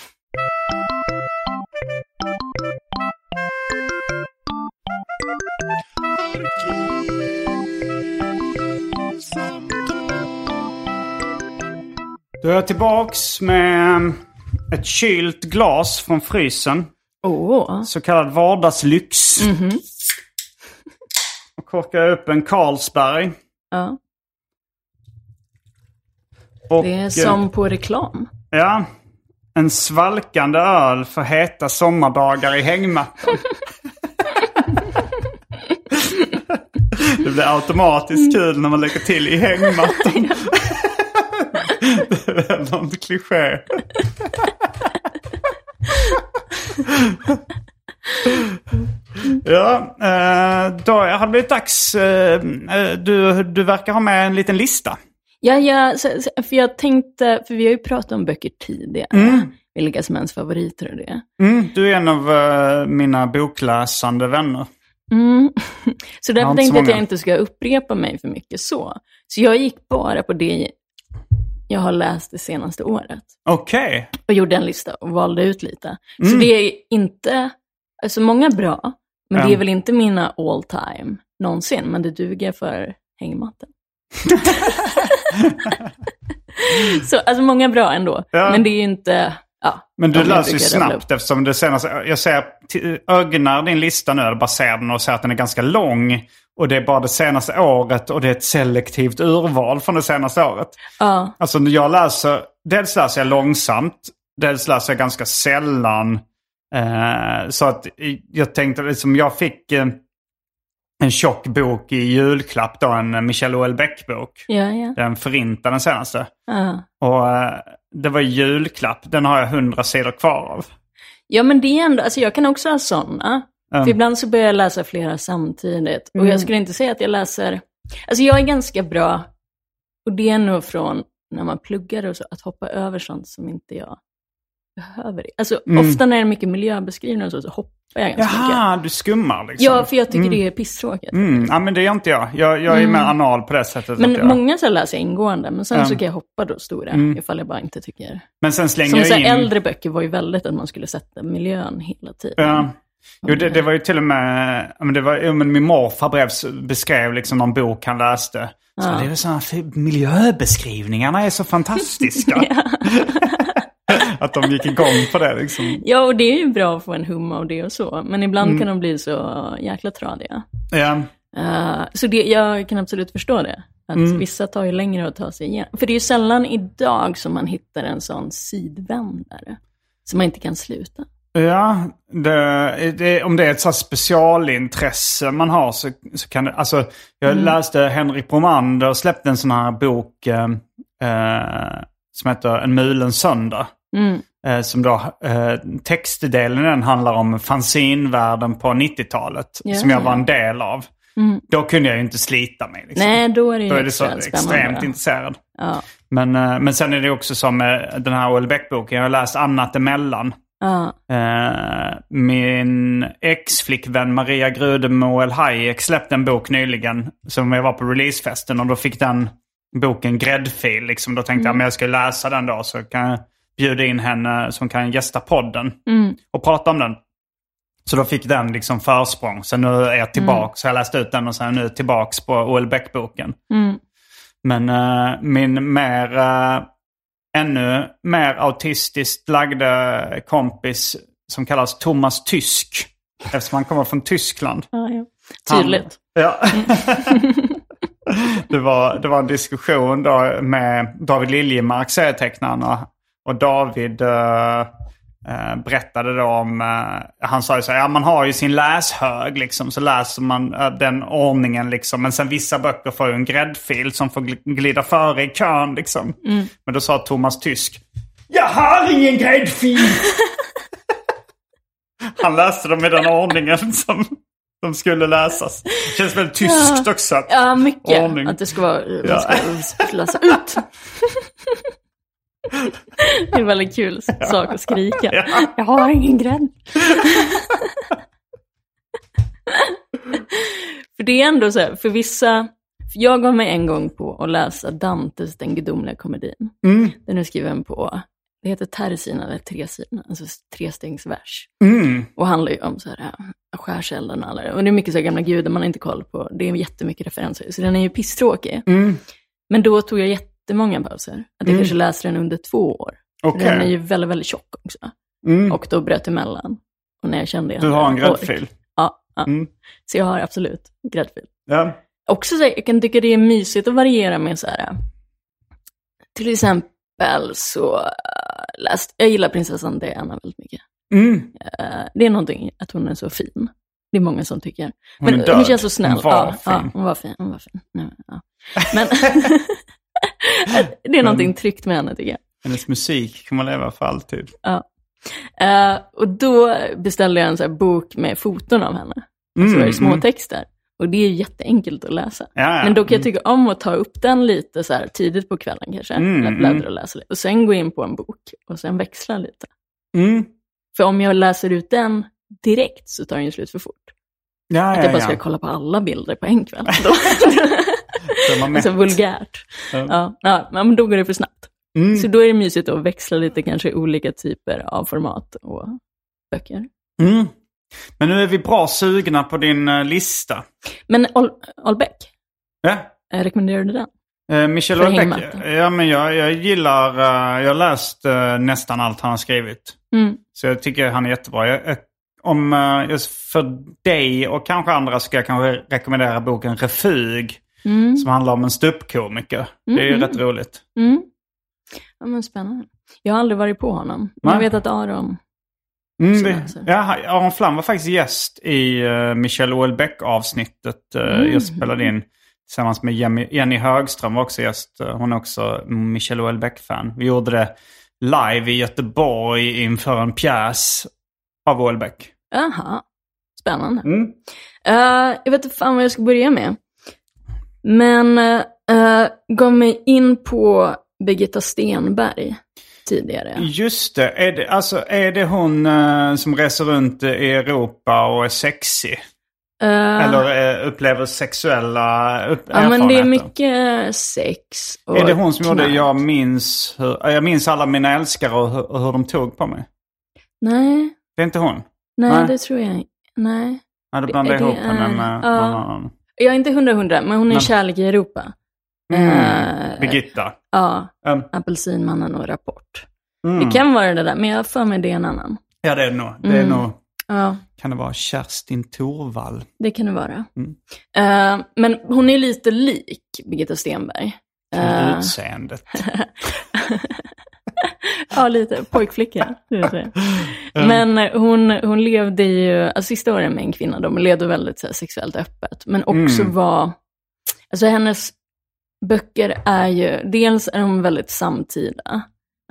[SPEAKER 2] Då är jag tillbaks med ett kylt glas från frysen.
[SPEAKER 3] Åh,
[SPEAKER 2] Så kallad vardagslyx.
[SPEAKER 3] Mhm.
[SPEAKER 2] Och korkar upp en Carlsberg.
[SPEAKER 3] ja.
[SPEAKER 2] Och,
[SPEAKER 3] Det är
[SPEAKER 2] eh,
[SPEAKER 3] som på reklam.
[SPEAKER 2] Ja, en svalkande öl för heta sommardagar i hängmattan. det blir automatiskt kul när man lägger till i hängmattan. det är någon kliché. ja, eh, då har det blivit dags. eh, eh, Du, du verkar ha med en liten lista.
[SPEAKER 3] Ja, ja, för jag tänkte, för vi har ju pratat om böcker tidigare.
[SPEAKER 2] Mm.
[SPEAKER 3] Vilka som är ens favoriter och det.
[SPEAKER 2] Mm, du är en av mina bokläsande vänner.
[SPEAKER 3] Mm. Så
[SPEAKER 2] Jag
[SPEAKER 3] därför
[SPEAKER 2] så
[SPEAKER 3] tänkte jag att jag inte ska upprepa mig för mycket så. Så jag gick bara på det jag har läst det senaste året.
[SPEAKER 2] Okej.
[SPEAKER 3] Och gjorde en lista och valde ut lite. Så
[SPEAKER 2] Mm.
[SPEAKER 3] det är inte, alltså många bra, men det
[SPEAKER 2] Ja.
[SPEAKER 3] är väl inte mina all time någonsin, men det duger för hängmatten. så alltså många bra ändå,
[SPEAKER 2] Ja.
[SPEAKER 3] men det är ju inte, ja.
[SPEAKER 2] Men du läser ju snabbt eftersom det senaste... Jag ser, ögnar din lista nu, eller bara ser den och ser att den är ganska lång. Och det är bara det senaste året och det är ett selektivt urval från det senaste året.
[SPEAKER 3] Ja,
[SPEAKER 2] Alltså jag läser, dels läser jag långsamt, dels läser jag ganska sällan. Eh, så att jag tänkte liksom, jag fick eh, en tjock bok i julklapp då, en Michel Houellebecq-bok.
[SPEAKER 3] Ja, ja.
[SPEAKER 2] Den Förinta, den senaste.
[SPEAKER 3] Ja.
[SPEAKER 2] Och eh, det var julklapp, den har jag hundra sidor kvar av.
[SPEAKER 3] Ja, men det är ändå, alltså jag kan också ha sådana.
[SPEAKER 2] Mm.
[SPEAKER 3] För ibland så börjar jag läsa flera samtidigt. Och
[SPEAKER 2] Mm.
[SPEAKER 3] jag skulle inte säga att jag läser, alltså jag är ganska bra, och det är nog från när man pluggar och så, att hoppa över sånt som inte jag behöver. Alltså
[SPEAKER 2] Mm.
[SPEAKER 3] ofta när det är mycket miljöbeskrivningar så, så hoppar jag ganska mycket.
[SPEAKER 2] Jaha, du skummar liksom.
[SPEAKER 3] Ja, för jag tycker det är pisstråkigt.
[SPEAKER 2] Mm, ja, men det är inte jag. Jag, jag är mer anal på det sättet.
[SPEAKER 3] Men
[SPEAKER 2] jag...
[SPEAKER 3] många så läser jag ingående, men sen
[SPEAKER 2] Ja.
[SPEAKER 3] så kan jag hoppa då stora,
[SPEAKER 2] Mm.
[SPEAKER 3] ifall jag bara inte tycker...
[SPEAKER 2] men sen slänger
[SPEAKER 3] Som
[SPEAKER 2] jag
[SPEAKER 3] så
[SPEAKER 2] in...
[SPEAKER 3] äldre böcker var ju väldigt att man skulle sätta miljön hela tiden.
[SPEAKER 2] Ja. Jo, det, det var ju till och med, ja, men det var, men min morfar brevs, beskrev liksom någon bok han läste. Så det är väl sådana, miljöbeskrivningarna är så fantastiska. att de gick igång på det liksom.
[SPEAKER 3] Ja, och det är ju bra att få en hum av det och så, men ibland
[SPEAKER 2] Mm.
[SPEAKER 3] kan de bli så jäkla tradiga.
[SPEAKER 2] Ja,
[SPEAKER 3] Eh, så det, jag kan absolut förstå det. Att
[SPEAKER 2] Mm.
[SPEAKER 3] vissa tar ju längre att ta sig igenom. För det är ju sällan idag som man hittar en sån sidvändare. Som man inte kan sluta.
[SPEAKER 2] ja det, det, om det är ett så specialintresse man har så, så kan det, alltså jag
[SPEAKER 3] Mm.
[SPEAKER 2] läste Henrik Bromander släppte en sån här bok eh, eh, som heter En mulen söndag.
[SPEAKER 3] Mm.
[SPEAKER 2] Eh, som då, eh, textdelen den handlar om fanzinvärlden på 90-talet.
[SPEAKER 3] Ja,
[SPEAKER 2] som jag var en del av.
[SPEAKER 3] Mm.
[SPEAKER 2] Då kunde jag ju inte slita mig. Liksom.
[SPEAKER 3] Nej, då är det ju
[SPEAKER 2] då är det så extremt intresserad.
[SPEAKER 3] Ja.
[SPEAKER 2] Men, eh, men sen är det också som eh, den här Houellebecq-boken. Jag har läst Annat emellan.
[SPEAKER 3] Ja.
[SPEAKER 2] Eh, min ex-flickvän Maria Grude Moel Hayek släppte en bok nyligen som jag var på releasefesten och då fick den boken gräddfil. Liksom. Då tänkte jag om jag ska läsa den då så kan jag bjuda in henne som kan gästa podden
[SPEAKER 3] Mm.
[SPEAKER 2] och prata om den. Så då fick den liksom försprång. Så nu är jag tillbaka. Så jag läste ut den och sen är jag nu tillbaka på Houellebecq-boken.
[SPEAKER 3] Mm.
[SPEAKER 2] Men eh, min mer, eh, ännu mer autistiskt lagde kompis som kallas Thomas Tysk. Eftersom han kommer från Tyskland.
[SPEAKER 3] Ja, ja.
[SPEAKER 2] Han-
[SPEAKER 3] Tydligt.
[SPEAKER 2] Ja. det, var, det var en diskussion då med David Liljemark, serietecknaren. Och, och David eh, eh, berättade då om, eh, han sa ju så här, ja man har ju sin läshög liksom. Så läser man den ordningen liksom. Men sen vissa böcker får ju en gräddfil som får gl- glida före i kön liksom. Men då sa Thomas Tysk, jag har ingen gräddfil! Han läste dem i den ordningen som de skulle läsas. Det känns väldigt tyskt också. att-
[SPEAKER 3] Ja, mycket.
[SPEAKER 2] Ordning.
[SPEAKER 3] Att det ska vara,
[SPEAKER 2] Ja.
[SPEAKER 3] ska läsa ut. det är en väldigt kul sak att skrika.
[SPEAKER 2] Ja.
[SPEAKER 3] Jag har ingen grädd. för det är ändå så här, för vissa, för jag gav mig en gång på att läsa Dantes Den gudomliga komedin.
[SPEAKER 2] Mm.
[SPEAKER 3] Den är skriven på, det heter Teresina eller Tresina, alltså trestegsvers.
[SPEAKER 2] Mm.
[SPEAKER 3] Och handlar ju om så här, äh, skärselden och alla. Och det är mycket så här gamla gudar man har inte koll på. Det är jättemycket referenser. Så den är ju pisstråkig.
[SPEAKER 2] Mm.
[SPEAKER 3] Men då tog jag jättemånga pauser. Att jag
[SPEAKER 2] Mm.
[SPEAKER 3] kanske läste den under två år.
[SPEAKER 2] Okej.
[SPEAKER 3] Den är ju väldigt, väldigt tjock också.
[SPEAKER 2] Mm.
[SPEAKER 3] Och då bröt emellan. Och när jag kände jag
[SPEAKER 2] Du har en gräddfil.
[SPEAKER 3] Ja, ja.
[SPEAKER 2] Mm.
[SPEAKER 3] så jag har absolut gräddfil.
[SPEAKER 2] Ja.
[SPEAKER 3] Också så här, jag kan tycka det är mysigt att variera med så här. Till exempel så äh, läst, jag gillar prinsessan Diana väldigt mycket.
[SPEAKER 2] Mm.
[SPEAKER 3] Eh, det är någonting att hon är så fin. Det är många som tycker.
[SPEAKER 2] Hon är
[SPEAKER 3] Men
[SPEAKER 2] död.
[SPEAKER 3] hon känns så snäll.
[SPEAKER 2] Hon var
[SPEAKER 3] ja,
[SPEAKER 2] fin.
[SPEAKER 3] Ja, hon var fin. Hon var fin. Ja. Men det är någonting tryggt med henne tycker jag.
[SPEAKER 2] Hennes musik kommer leva för alltid.
[SPEAKER 3] Ja. Eh, och då beställde jag en så bok med foton av henne.
[SPEAKER 2] Mm,
[SPEAKER 3] Så var det små
[SPEAKER 2] mm.
[SPEAKER 3] texter. Och det är jätteenkelt att läsa.
[SPEAKER 2] Ja, ja.
[SPEAKER 3] Men då kan jag tycka om att ta upp den lite så här tidigt på kvällen kanske.
[SPEAKER 2] Mm,
[SPEAKER 3] eller bläddra
[SPEAKER 2] mm.
[SPEAKER 3] och läsa lite. Och sen gå in på en bok och sen växla lite.
[SPEAKER 2] Mm.
[SPEAKER 3] För om jag läser ut den direkt så tar den ju slut för fort.
[SPEAKER 2] Ja,
[SPEAKER 3] Att
[SPEAKER 2] ja,
[SPEAKER 3] jag bara ska kolla på alla bilder på en kväll. Alltså vulgärt.
[SPEAKER 2] Ja.
[SPEAKER 3] Ja, ja, men då går det för snabbt.
[SPEAKER 2] Mm.
[SPEAKER 3] Så då är det mysigt att växla lite kanske olika typer av format och böcker.
[SPEAKER 2] Mm. Men nu är vi bra sugna på din eh, lista.
[SPEAKER 3] Men Ol- Olbeck,
[SPEAKER 2] Ja?
[SPEAKER 3] eh, rekommenderar du den?
[SPEAKER 2] Eh, Michel Houellebecq. Ja, men jag, jag gillar... eh, jag har läst nästan allt han har skrivit.
[SPEAKER 3] Mm.
[SPEAKER 2] Så jag tycker han är jättebra. Jag, jag, om, just för dig och kanske andra ska jag kanske rekommendera boken Refug.
[SPEAKER 3] Mm.
[SPEAKER 2] Som handlar om en ståuppkomiker. Det är ju
[SPEAKER 3] Mm.
[SPEAKER 2] rätt roligt.
[SPEAKER 3] Mm. Ja, men spännande. Jag har aldrig varit på honom. Men jag vet att Aron
[SPEAKER 2] Mm, det, ja, Aron Flam var faktiskt gäst i uh, Michel Houellebecq-avsnittet uh, jag spelade in. Tillsammans med Jenny, Högström var också gäst. Uh, Hon är också Michel Houellebecq-fan. Vi gjorde det live i Göteborg inför en pjäs av Houellebecq.
[SPEAKER 3] Jaha, spännande.
[SPEAKER 2] Mm.
[SPEAKER 3] Eh, jag vet inte fan vad jag ska börja med. Men uh, gav mig in på Birgitta Stenberg tidigare.
[SPEAKER 2] Just det. Är det, alltså, är det hon eh, som reser runt i Europa och är sexig?
[SPEAKER 3] Eh,
[SPEAKER 2] Eller eh, upplever sexuella upp-
[SPEAKER 3] ja, men det är mycket sex och
[SPEAKER 2] Är det hon som gjorde
[SPEAKER 3] knark.
[SPEAKER 2] Jag minns, hur, jag minns alla mina älskare och hur, och hur de tog på mig?
[SPEAKER 3] Nej,
[SPEAKER 2] Det är inte hon?
[SPEAKER 3] nej,
[SPEAKER 2] Nej.
[SPEAKER 3] det tror jag inte. Nej.
[SPEAKER 2] Då
[SPEAKER 3] Det-
[SPEAKER 2] blandade
[SPEAKER 3] det
[SPEAKER 2] ihop henne med
[SPEAKER 3] ja.
[SPEAKER 2] någon annan.
[SPEAKER 3] Jag är inte hundra hundra, men hon är
[SPEAKER 2] Men-
[SPEAKER 3] Kärlek i Europa.
[SPEAKER 2] Mm.
[SPEAKER 3] Eh,
[SPEAKER 2] Birgitta.
[SPEAKER 3] Ja,
[SPEAKER 2] Um,
[SPEAKER 3] Apelsinmannen och Rapport.
[SPEAKER 2] mm.
[SPEAKER 3] Det kan vara det där, men jag har för mig det är en annan.
[SPEAKER 2] Ja, det är det nog. Det är
[SPEAKER 3] Mm.
[SPEAKER 2] nog.
[SPEAKER 3] Ja,
[SPEAKER 2] Kan det vara Kerstin Thorvall?
[SPEAKER 3] det kan det vara.
[SPEAKER 2] Mm.
[SPEAKER 3] Eh, men hon är lite lik Birgitta Stenberg. Eh,
[SPEAKER 2] utseendet.
[SPEAKER 3] ja, lite. Pojkflicka. Men eh, hon, hon levde ju, alltså sista åren med en kvinna, de levde väldigt så här, sexuellt öppet. Men också
[SPEAKER 2] Mm.
[SPEAKER 3] var, alltså hennes böcker är ju, dels är de väldigt samtida,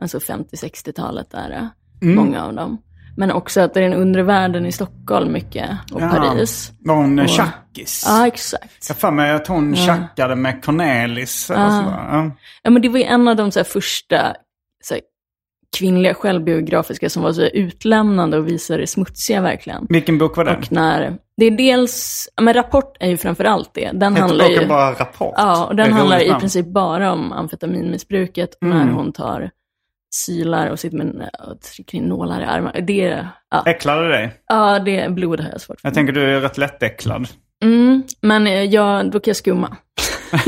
[SPEAKER 3] alltså 50-60-talet är det,
[SPEAKER 2] Mm.
[SPEAKER 3] många av dem. Men också att det är den undre världen i Stockholm mycket, och
[SPEAKER 2] Ja.
[SPEAKER 3] Paris.
[SPEAKER 2] Var hon
[SPEAKER 3] Och-
[SPEAKER 2] tjackis?
[SPEAKER 3] Ja, exakt.
[SPEAKER 2] Jag för mig att hon
[SPEAKER 3] Ja.
[SPEAKER 2] tjackade med Cornelis. Eller
[SPEAKER 3] Ja.
[SPEAKER 2] sådär. Ja.
[SPEAKER 3] Ja, men det var ju en av de så här, första så kvinnliga självbiografiska som var så utlämnande och visade det smutsiga verkligen.
[SPEAKER 2] Vilken bok var det?
[SPEAKER 3] Och när, det är dels, men Rapport är ju framför allt det. Den
[SPEAKER 2] Heter
[SPEAKER 3] handlar
[SPEAKER 2] boken
[SPEAKER 3] ju,
[SPEAKER 2] bara Rapport?
[SPEAKER 3] ja, och den handlar i princip bara om amfetaminmissbruket
[SPEAKER 2] Mm.
[SPEAKER 3] när hon tar sylar och sitter med och trycker in nålar i armarna. Det, ja,
[SPEAKER 2] Äcklade det dig?
[SPEAKER 3] ja, det blod har jag svårt för.
[SPEAKER 2] Jag tänker du är rätt lättäcklad.
[SPEAKER 3] Mm, men jag, då kan jag skumma.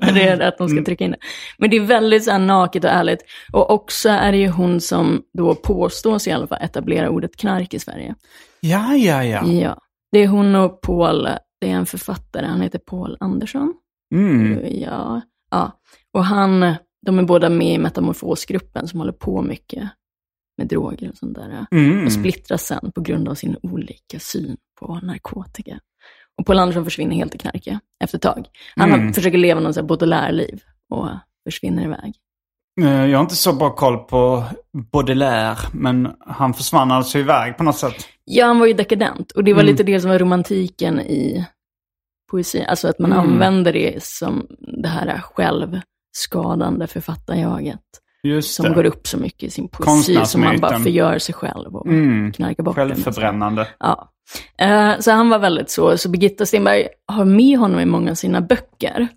[SPEAKER 3] när det är att de ska
[SPEAKER 2] Mm.
[SPEAKER 3] trycka in det. Men det är väldigt så här, naket och ärligt. Och också är det ju hon som då påstås i alla fall etablera ordet knark i Sverige.
[SPEAKER 2] Ja, ja, ja.
[SPEAKER 3] Ja. Det är hon och Paul, det är en författare, han heter Paul Andersson.
[SPEAKER 2] Mm.
[SPEAKER 3] Ja. ja. Och han, de är båda med i metamorfosgruppen som håller på mycket med droger och sånt där.
[SPEAKER 2] Mm.
[SPEAKER 3] Och splittras sen på grund av sin olika syn på narkotika. Och Paul Andersson försvinner helt i knarket efter ett tag. Han
[SPEAKER 2] Mm.
[SPEAKER 3] försöker leva någon sån här Baudelaire-liv och försvinner iväg.
[SPEAKER 2] Eh, Jag har inte så bra koll på Baudelaire, men han försvann alltså iväg på något sätt.
[SPEAKER 3] Ja, han var ju dekadent. Och det var
[SPEAKER 2] Mm.
[SPEAKER 3] lite det som var romantiken i poesi. Alltså att man
[SPEAKER 2] Mm.
[SPEAKER 3] använder det som det här självskadande författarjaget.
[SPEAKER 2] Just
[SPEAKER 3] Som
[SPEAKER 2] det.
[SPEAKER 3] går upp så mycket i sin poesi som man bara förgör sig själv och
[SPEAKER 2] Mm.
[SPEAKER 3] knarkar bort.
[SPEAKER 2] Självförbrännande.
[SPEAKER 3] Ja. Eh, så han var väldigt så. Så Birgitta Stenberg har med honom i många av sina böcker.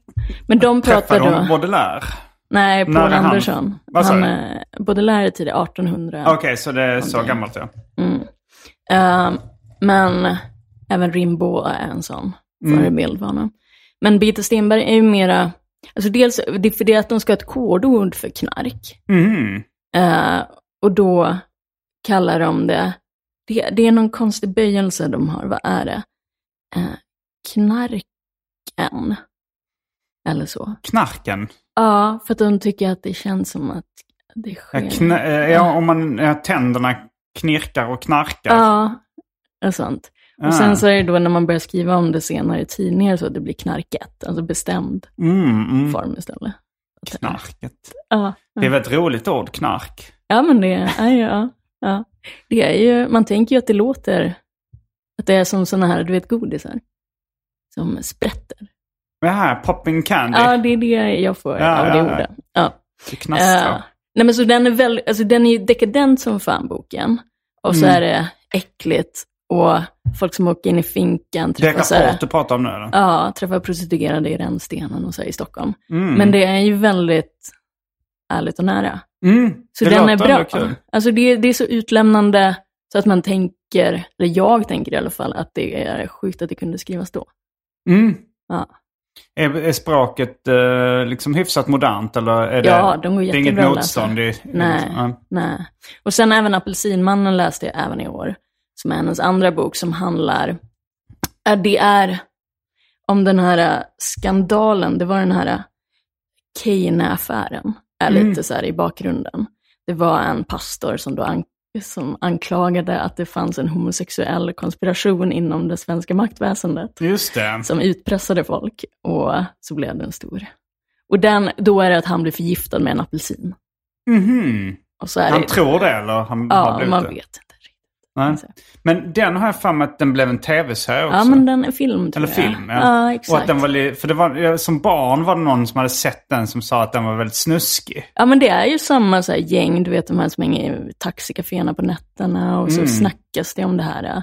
[SPEAKER 3] Men de pratar
[SPEAKER 2] Träffade hon
[SPEAKER 3] då...
[SPEAKER 2] Baudelaire?
[SPEAKER 3] Nej, Paul
[SPEAKER 2] han?
[SPEAKER 3] Andersson.
[SPEAKER 2] Sa
[SPEAKER 3] Han,
[SPEAKER 2] du?
[SPEAKER 3] eh, Baudelaire är tidigt 1800.
[SPEAKER 2] Okej, så det är så gammalt ja.
[SPEAKER 3] Mm. Eh, men även Rimbaud är en sån
[SPEAKER 2] Mm.
[SPEAKER 3] förebild för honom. Men Birgitta Stenberg är ju mera... Alltså dels det är för det att de ska ha ett kodord för knark.
[SPEAKER 2] Mm.
[SPEAKER 3] Eh, och då kallar de det, det, det är någon konstig böjelse de har, vad är det? Eh, knarken. Eller så.
[SPEAKER 2] Knarken.
[SPEAKER 3] Ja, för att de tycker att det känns som att det
[SPEAKER 2] Ja,
[SPEAKER 3] sker.
[SPEAKER 2] kn- eh, ja, om man, ja, tänderna knirkar och knarkar.
[SPEAKER 3] Ja, och sånt.
[SPEAKER 2] Ah.
[SPEAKER 3] Och sen så är det då när man börjar skriva om det senare i tidningar så att det blir knarket, alltså bestämd
[SPEAKER 2] Mm, mm.
[SPEAKER 3] form istället.
[SPEAKER 2] Knarket.
[SPEAKER 3] Ja,
[SPEAKER 2] Det är väl ett roligt ord, knark?
[SPEAKER 3] ja men det är ju, ja, ja. Det är ju, man tänker ju att det låter, att det är som sådana här, du vet, godisar. Som sprätter.
[SPEAKER 2] Det här, popping candy.
[SPEAKER 3] Ja, det är det jag får
[SPEAKER 2] Ja,
[SPEAKER 3] av det
[SPEAKER 2] ja.
[SPEAKER 3] ordet. Ja.
[SPEAKER 2] Det knastrar.
[SPEAKER 3] Eh, nej men så den är väl, alltså den är ju dekadent som fan boken. Och så
[SPEAKER 2] Mm.
[SPEAKER 3] är det äckligt och folk som åker in i finkan
[SPEAKER 2] det är
[SPEAKER 3] träffar, här,
[SPEAKER 2] Rapport du pratar om nu eller?
[SPEAKER 3] ja, träffar prostituerade i rännstenen och så här i Stockholm.
[SPEAKER 2] Mm.
[SPEAKER 3] Men det är ju väldigt ärligt och nära.
[SPEAKER 2] Mm.
[SPEAKER 3] Så
[SPEAKER 2] det
[SPEAKER 3] den är bra.
[SPEAKER 2] kul.
[SPEAKER 3] Alltså det, det är så utlämnande så att man tänker, eller jag tänker i alla fall, att det är sjukt att det kunde skrivas då.
[SPEAKER 2] Mm.
[SPEAKER 3] Ja.
[SPEAKER 2] Är, är språket eh, liksom hyfsat modernt eller är det,
[SPEAKER 3] Ja, de går
[SPEAKER 2] det är inget
[SPEAKER 3] jättebra
[SPEAKER 2] motstånd? I,
[SPEAKER 3] Nej.
[SPEAKER 2] Ja.
[SPEAKER 3] Nej. Och sen även Apelsinmannen läste jag även i år, som är hennes andra bok som handlar, det är om den här äh, skandalen, det var den här äh, Keyne-affären, är
[SPEAKER 2] Mm.
[SPEAKER 3] lite så här i bakgrunden. Det var en pastor som då an- som anklagade att det fanns en homosexuell konspiration inom det svenska maktväsendet.
[SPEAKER 2] Just det.
[SPEAKER 3] Som utpressade folk och så blev den stor. Och den, då är det att han blir förgiftad med en apelsin. Så är
[SPEAKER 2] Han
[SPEAKER 3] det,
[SPEAKER 2] tror det eller han har
[SPEAKER 3] Ja,
[SPEAKER 2] blivit
[SPEAKER 3] man
[SPEAKER 2] det?
[SPEAKER 3] vet.
[SPEAKER 2] Nej. Men den har jag för mig att den blev en tv-serie också.
[SPEAKER 3] Ja, men den är film tror
[SPEAKER 2] Eller
[SPEAKER 3] jag.
[SPEAKER 2] film, ja.
[SPEAKER 3] Ja,
[SPEAKER 2] Och
[SPEAKER 3] exakt.
[SPEAKER 2] att den var för det var, ja, som barn var det någon som hade sett den som sa att den var väldigt snuskig.
[SPEAKER 3] Ja, men det är ju samma så gäng, du vet de här som hänger i taxikaféerna på nätterna och så
[SPEAKER 2] Mm.
[SPEAKER 3] snackas det om det här äh,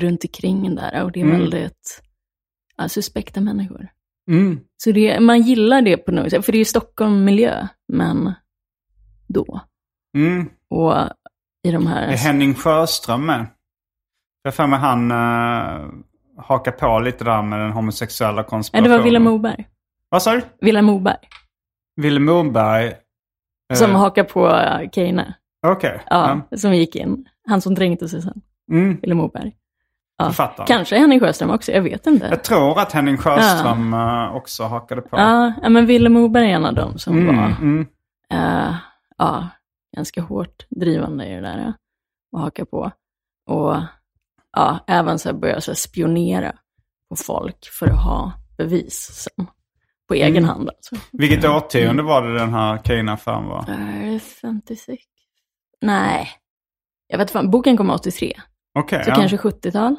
[SPEAKER 3] runt omkring där och det är
[SPEAKER 2] Mm.
[SPEAKER 3] väldigt ja, suspekta människor.
[SPEAKER 2] Mm.
[SPEAKER 3] Så det, man gillar det på något sätt, för det är ju Stockholm-miljö, men då.
[SPEAKER 2] Mm.
[SPEAKER 3] Och i de här...
[SPEAKER 2] Är Henning Sjöström med? Jag för mig han uh, hakar på lite där med den homosexuella
[SPEAKER 3] Nej,
[SPEAKER 2] konspirationen.
[SPEAKER 3] det var Vilhelm Moberg.
[SPEAKER 2] Vad sa du?
[SPEAKER 3] Vilhelm Moberg,
[SPEAKER 2] Willem Moberg? eh,
[SPEAKER 3] som hakar på äh, Keine.
[SPEAKER 2] Okej.
[SPEAKER 3] Ja, som gick in. Han som dränkte sig sen.
[SPEAKER 2] Ja. Mm.
[SPEAKER 3] Vilhelm Moberg. Ja. Kanske Henning Sjöström också, jag vet inte.
[SPEAKER 2] Jag tror att Henning Sjöström eh, också hakade på.
[SPEAKER 3] Ja, ja, men Vilhelm Moberg är en av dem som
[SPEAKER 2] Mm,
[SPEAKER 3] var
[SPEAKER 2] mm.
[SPEAKER 3] eh, ja, ganska hårt drivande i det där. eh, Och haka på. Och ja, även så här börja så här spionera på folk för att ha bevis sen. På egen
[SPEAKER 2] Mm.
[SPEAKER 3] hand alltså.
[SPEAKER 2] Vilket årtionde var det den här Keynes-affären var?
[SPEAKER 3] Är det 56? Nej. Jag vet fan, boken kom 83.
[SPEAKER 2] Okej,
[SPEAKER 3] Så
[SPEAKER 2] ja.
[SPEAKER 3] kanske 70-tal?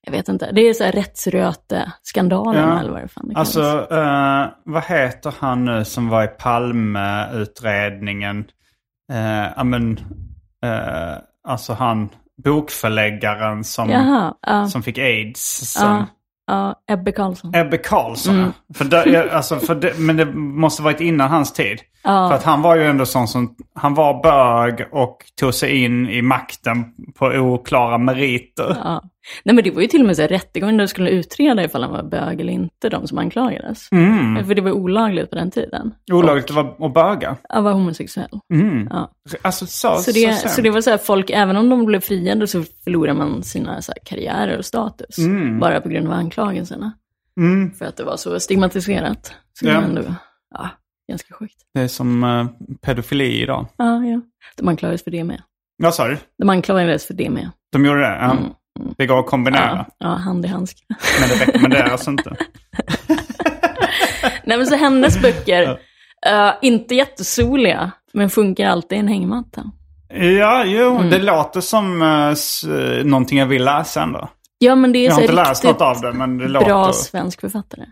[SPEAKER 3] Jag vet inte. Det är så här rättsröte-skandalen
[SPEAKER 2] Ja.
[SPEAKER 3] eller vad det fan det
[SPEAKER 2] Alltså, eh, vad heter han nu som var i Palme-utredningen? Uh, ja, men, eh, alltså han, bokförläggaren som,
[SPEAKER 3] Jaha, ja,
[SPEAKER 2] som fick aids. Som,
[SPEAKER 3] ja, ja, Ebbe Carlsson.
[SPEAKER 2] Ebbe Carlsson,
[SPEAKER 3] Mm.
[SPEAKER 2] för ja, alltså, för det, Men det måste varit innan hans tid. För att han var ju ändå sån som, han var bög och tog sig in i makten på oklara meriter.
[SPEAKER 3] Ja. Nej men det var ju till och med så här rättegången där de skulle utreda ifall han var bög eller inte, de som anklagades.
[SPEAKER 2] Mm.
[SPEAKER 3] För det var olagligt på den tiden.
[SPEAKER 2] Olagligt att vara- att böga.
[SPEAKER 3] Att vara homosexuell.
[SPEAKER 2] Mm.
[SPEAKER 3] Ja.
[SPEAKER 2] Alltså så,
[SPEAKER 3] Så det,
[SPEAKER 2] så,
[SPEAKER 3] så det var så här, folk, även om de blev friade så förlorade man sina så här, karriärer och status.
[SPEAKER 2] Mm.
[SPEAKER 3] Bara på grund av anklagelserna.
[SPEAKER 2] Mm.
[SPEAKER 3] För att det var så stigmatiserat. Så
[SPEAKER 2] Ja.
[SPEAKER 3] ändå, ja, ganska sjukt.
[SPEAKER 2] Det är som uh, pedofili idag.
[SPEAKER 3] Ja, ja. De anklagades för det med.
[SPEAKER 2] Vad sa du?
[SPEAKER 3] De anklagades för det med.
[SPEAKER 2] De gjorde det? Ja.
[SPEAKER 3] Mm.
[SPEAKER 2] Det går att kombinera.
[SPEAKER 3] Ja, ja, hand i handske.
[SPEAKER 2] Men det rekommenderas inte.
[SPEAKER 3] Nej men så hennes böcker, eh, inte jättesoliga, men funkar alltid i en hängmatta.
[SPEAKER 2] Ja, jo,
[SPEAKER 3] Mm.
[SPEAKER 2] det låter som uh, någonting jag vill läsa ändå.
[SPEAKER 3] Ja men det är
[SPEAKER 2] Jag
[SPEAKER 3] så
[SPEAKER 2] har inte läst något av det, men det
[SPEAKER 3] bra
[SPEAKER 2] låter...
[SPEAKER 3] svensk författare.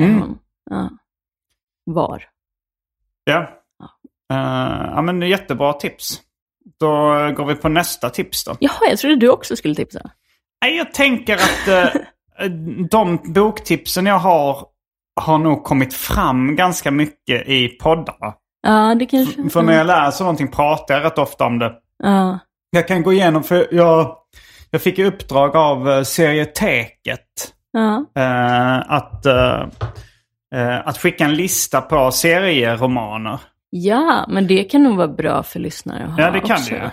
[SPEAKER 2] Mm.
[SPEAKER 3] Ja. Var.
[SPEAKER 2] Ja. Uh, ja, men jättebra tips. Då går vi på nästa tips då.
[SPEAKER 3] Jaha, jag trodde du också skulle tipsa.
[SPEAKER 2] Nej, Jag tänker att eh, de boktipsen jag har har nog kommit fram ganska mycket i poddarna.
[SPEAKER 3] Ja, det kanske...
[SPEAKER 2] För när jag läser någonting pratar jag rätt ofta om det.
[SPEAKER 3] Ja,
[SPEAKER 2] Jag kan gå igenom, för jag, jag fick i uppdrag av uh, serieteket
[SPEAKER 3] ja,
[SPEAKER 2] eh, att, eh, att skicka en lista på serieromaner.
[SPEAKER 3] ja, men det kan nog vara bra för lyssnare att ha
[SPEAKER 2] Ja, det kan
[SPEAKER 3] också.
[SPEAKER 2] det ju.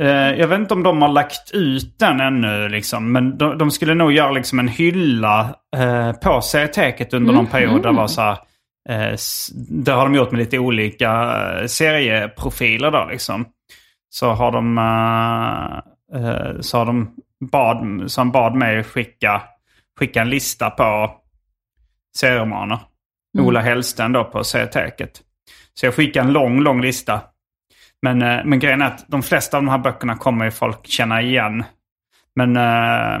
[SPEAKER 2] Eh, jag vet inte om de har lagt ut den ännu, liksom, men de, de skulle nog göra liksom en hylla eh, på serieteket under någon period. Där var så här, eh, det har de gjort med lite olika serieprofiler. Då, liksom. Så har de, så har de bad, så han bad mig skicka, skicka en lista på serieromaner. Mm. Ola Hellsten då på serieteket. Så jag skickade en lång, lång lista. Men, eh, men grejen är att de flesta av de här böckerna kommer ju folk känna igen. Men eh,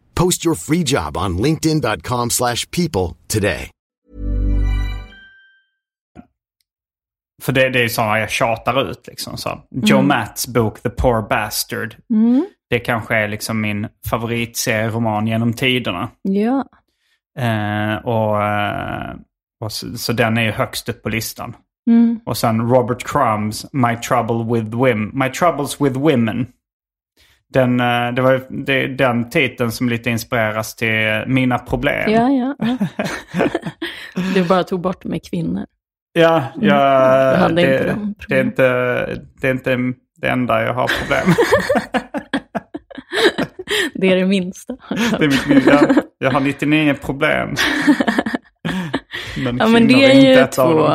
[SPEAKER 4] Post your free job on linkedin.com/people slash people today.
[SPEAKER 2] För det, det är ju sådana jag tjatar ut. Liksom, så. Joe Matts bok The Poor Bastard. Det kanske är liksom min favoritserieroman genom tiderna.
[SPEAKER 3] Ja.
[SPEAKER 2] Eh, och, eh, och så, så den är ju högst upp på listan.
[SPEAKER 3] Mm.
[SPEAKER 2] Och sen Robert Crumbs My, Trouble with Wim- My Troubles with Women. Den, eh, det var det, är den titeln som lite inspireras till Mina Problem.
[SPEAKER 3] Ja, ja. ja. du bara tog bort med kvinnor.
[SPEAKER 2] Ja, jag,
[SPEAKER 3] Jag
[SPEAKER 2] det,
[SPEAKER 3] inte de
[SPEAKER 2] det, är inte, det är inte det enda jag har problem
[SPEAKER 3] Det är det minsta.
[SPEAKER 2] det är mitt, jag, jag har 99 problem. Men
[SPEAKER 3] Ja, men det
[SPEAKER 2] kvinnor
[SPEAKER 3] är ju två.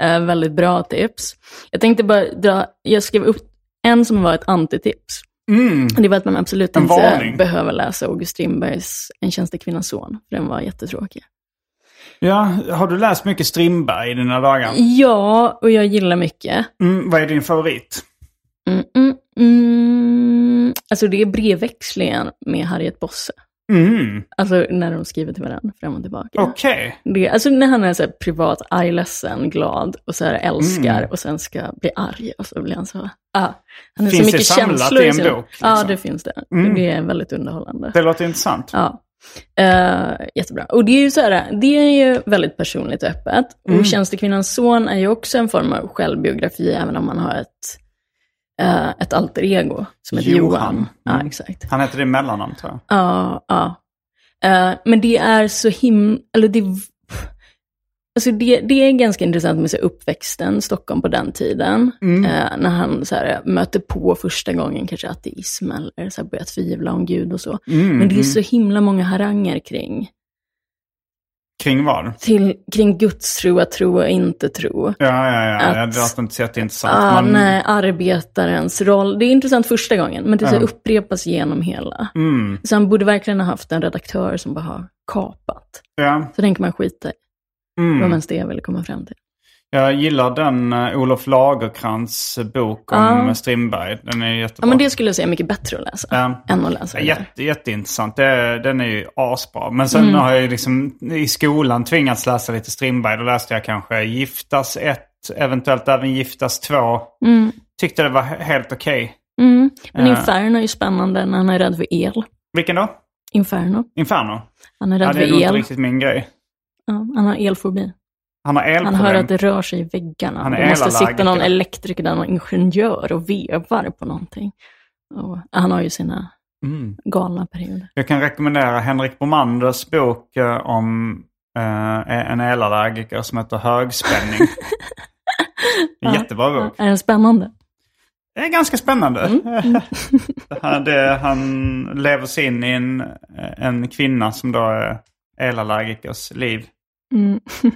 [SPEAKER 3] Eh, väldigt bra tips. Jag tänkte bara dra, jag skrev upp en som var ett antitips.
[SPEAKER 2] Mm.
[SPEAKER 3] Det var att man absolut
[SPEAKER 2] En
[SPEAKER 3] inte
[SPEAKER 2] varning.
[SPEAKER 3] behöver läsa August Strindbergs En tjänstekvinnans son, för den var jättetråkig.
[SPEAKER 2] Ja, har du läst mycket Strindberg i dina dagar?
[SPEAKER 3] Ja, och jag gillar mycket.
[SPEAKER 2] Mm, vad är din favorit?
[SPEAKER 3] Mm, mm, mm. Alltså det är brevväxlingen med Harriet Bosse.
[SPEAKER 2] Mm,
[SPEAKER 3] Alltså när de skriver till varandra fram och tillbaka.
[SPEAKER 2] Okej.
[SPEAKER 3] Det, alltså när han är så här privat, arg, ledsen, glad och så här älskar
[SPEAKER 2] Mm.
[SPEAKER 3] och sen ska bli arg och så blir han så... Ah, han har
[SPEAKER 2] Finns
[SPEAKER 3] så
[SPEAKER 2] det
[SPEAKER 3] mycket
[SPEAKER 2] samlat
[SPEAKER 3] känslor
[SPEAKER 2] i en bok,
[SPEAKER 3] Ja,
[SPEAKER 2] liksom?
[SPEAKER 3] det finns det.
[SPEAKER 2] Mm.
[SPEAKER 3] Det är väldigt underhållande.
[SPEAKER 2] Det låter intressant.
[SPEAKER 3] Ja. Eh, jättebra. Och det är ju så här, det är ju väldigt personligt och öppet.
[SPEAKER 2] Mm.
[SPEAKER 3] Och Tjänstekvinnans son är ju också en form av självbiografi, även om man har ett, eh, ett alter ego som heter
[SPEAKER 2] Johan.
[SPEAKER 3] Johan. Ja,
[SPEAKER 2] Mm.
[SPEAKER 3] exakt.
[SPEAKER 2] Han heter det i mellannamn tror jag.
[SPEAKER 3] Ja, ja. Eh, men det är så him... Eller det... Alltså det, det är ganska intressant med så uppväxten, Stockholm på den tiden.
[SPEAKER 2] Mm.
[SPEAKER 3] Eh, när han så här, möter på första gången kanske ateism eller så här, börjar tvivla om Gud och så.
[SPEAKER 2] Mm,
[SPEAKER 3] Men det är
[SPEAKER 2] mm.
[SPEAKER 3] så himla många haranger kring,
[SPEAKER 2] Kring vad?
[SPEAKER 3] till, kring gudstro, att tro och inte tro.
[SPEAKER 2] Ja, ja, ja.
[SPEAKER 3] Att-
[SPEAKER 2] det låter inte så jätteintressant.
[SPEAKER 3] Ah,
[SPEAKER 2] men-
[SPEAKER 3] nej, arbetarens roll. Det är intressant första gången, men det så här
[SPEAKER 2] Ja.
[SPEAKER 3] upprepas genom hela.
[SPEAKER 2] Mm,
[SPEAKER 3] Så han borde verkligen ha haft en redaktör som bara har kapat.
[SPEAKER 2] ja.
[SPEAKER 3] Så den kan man skita i. Det
[SPEAKER 2] Mm.
[SPEAKER 3] mest det jag ville komma fram till.
[SPEAKER 2] Jag gillar den uh, Olof Lagerkrans bok om
[SPEAKER 3] Ja.
[SPEAKER 2] Strindberg. Den är jättebra.
[SPEAKER 3] Ja, men det skulle jag säga är mycket bättre att läsa
[SPEAKER 2] Ja.
[SPEAKER 3] än att läsa.
[SPEAKER 2] Jätte, jätteintressant. Det, den är ju asbra. Men sen
[SPEAKER 3] Mm.
[SPEAKER 2] har jag ju liksom i skolan tvingats läsa lite Strindberg. Då läste jag kanske Giftas 1, eventuellt även Giftas 2.
[SPEAKER 3] Mm.
[SPEAKER 2] Tyckte det var he- helt okej.
[SPEAKER 3] Mm. Men
[SPEAKER 2] Ja.
[SPEAKER 3] Inferno är ju spännande när han är rädd för el.
[SPEAKER 2] Vilken då?
[SPEAKER 3] Inferno.
[SPEAKER 2] Inferno?
[SPEAKER 3] Han är
[SPEAKER 2] Ja,
[SPEAKER 3] rädd
[SPEAKER 2] det är
[SPEAKER 3] för
[SPEAKER 2] inte
[SPEAKER 3] el.
[SPEAKER 2] riktigt min grej.
[SPEAKER 3] Ja, han har elfobi.
[SPEAKER 2] Han har
[SPEAKER 3] Han
[SPEAKER 2] elproblem.
[SPEAKER 3] hör att det rör sig i väggarna.
[SPEAKER 2] Han är
[SPEAKER 3] det måste sitta någon elektriker där, någon ingenjör och vevar på någonting. Och han har ju sina
[SPEAKER 2] Mm.
[SPEAKER 3] galna perioder.
[SPEAKER 2] Jag kan rekommendera Henrik Bromanders bok eh, om eh, en elallergiker som heter Högspänning. En Jättebra bok.
[SPEAKER 3] Är den spännande?
[SPEAKER 2] Det är ganska spännande.
[SPEAKER 3] Mm.
[SPEAKER 2] han, det, han lever sig in i en, en kvinna som då är elallergikers liv.
[SPEAKER 3] Mm.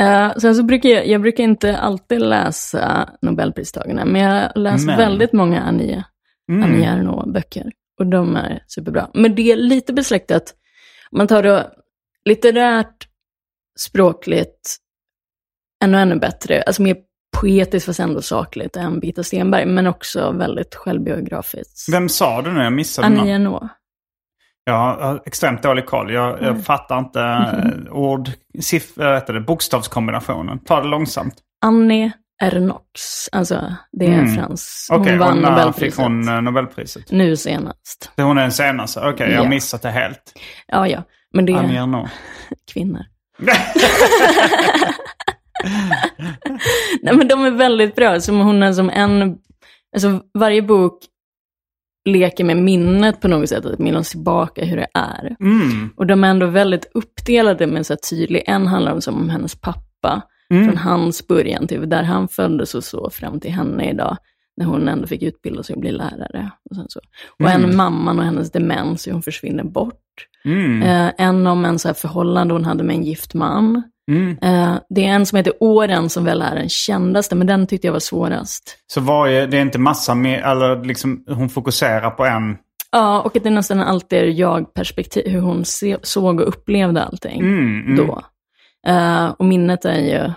[SPEAKER 3] Eh, sen så brukar jag, jag brukar inte alltid läsa Nobelpristagarna, men jag läser
[SPEAKER 2] Men.
[SPEAKER 3] väldigt många Annie,
[SPEAKER 2] Mm.
[SPEAKER 3] Annie Ernaux-böcker. Och de är superbra. Men det är lite besläktat, om man tar då litterärt, språkligt, ännu ännu bättre, alltså mer poetiskt fast ändå sakligt än Birgitta Stenberg, men också väldigt självbiografiskt.
[SPEAKER 2] Vem sa du nu? Jag missade
[SPEAKER 3] Annie. Ernaux.
[SPEAKER 2] Jag har extremt dålig koll. Jag, jag fattar inte eh, ord, siff, äh, det, bokstavskombinationen. Ta det långsamt.
[SPEAKER 3] Annie Ernaux, alltså det är
[SPEAKER 2] Mm.
[SPEAKER 3] frans. Hon
[SPEAKER 2] Okej,
[SPEAKER 3] vann
[SPEAKER 2] och när
[SPEAKER 3] Nobelpriset.
[SPEAKER 2] fick hon eh, Nobelpriset?
[SPEAKER 3] Nu senast.
[SPEAKER 2] Det hon är den senaste? Okej, jag har
[SPEAKER 3] Ja.
[SPEAKER 2] missat det helt.
[SPEAKER 3] Ja, ja. Men det är
[SPEAKER 2] Annie Ernaux.
[SPEAKER 3] kvinnor. Nej, men de är väldigt bra. Som hon är som en... Alltså varje bok leker med minnet på något sätt. Att minnas tillbaka hur det är.
[SPEAKER 2] Mm.
[SPEAKER 3] Och de är ändå väldigt uppdelade med så tydlig. En handlar om som om hennes pappa.
[SPEAKER 2] Mm.
[SPEAKER 3] Från hans början till där han föddes och så fram till henne idag. När hon ändå fick utbilda sig och bli lärare. Och, sen så. och en mamman och hennes demens, hur hon försvinner bort.
[SPEAKER 2] Mm.
[SPEAKER 3] Eh, en om en så förhållande hon hade med en gift man.
[SPEAKER 2] Mm.
[SPEAKER 3] Eh, det är en som heter Åren som väl är den kändaste, men den tyckte jag var svårast.
[SPEAKER 2] Så varje, det är inte massa mer, eller liksom hon fokuserar på en.
[SPEAKER 3] Ja, och att det nästan alltid är jag-perspektiv, hur hon se, såg och upplevde allting
[SPEAKER 2] Mm, mm.
[SPEAKER 3] då. Eh, och minnet är ju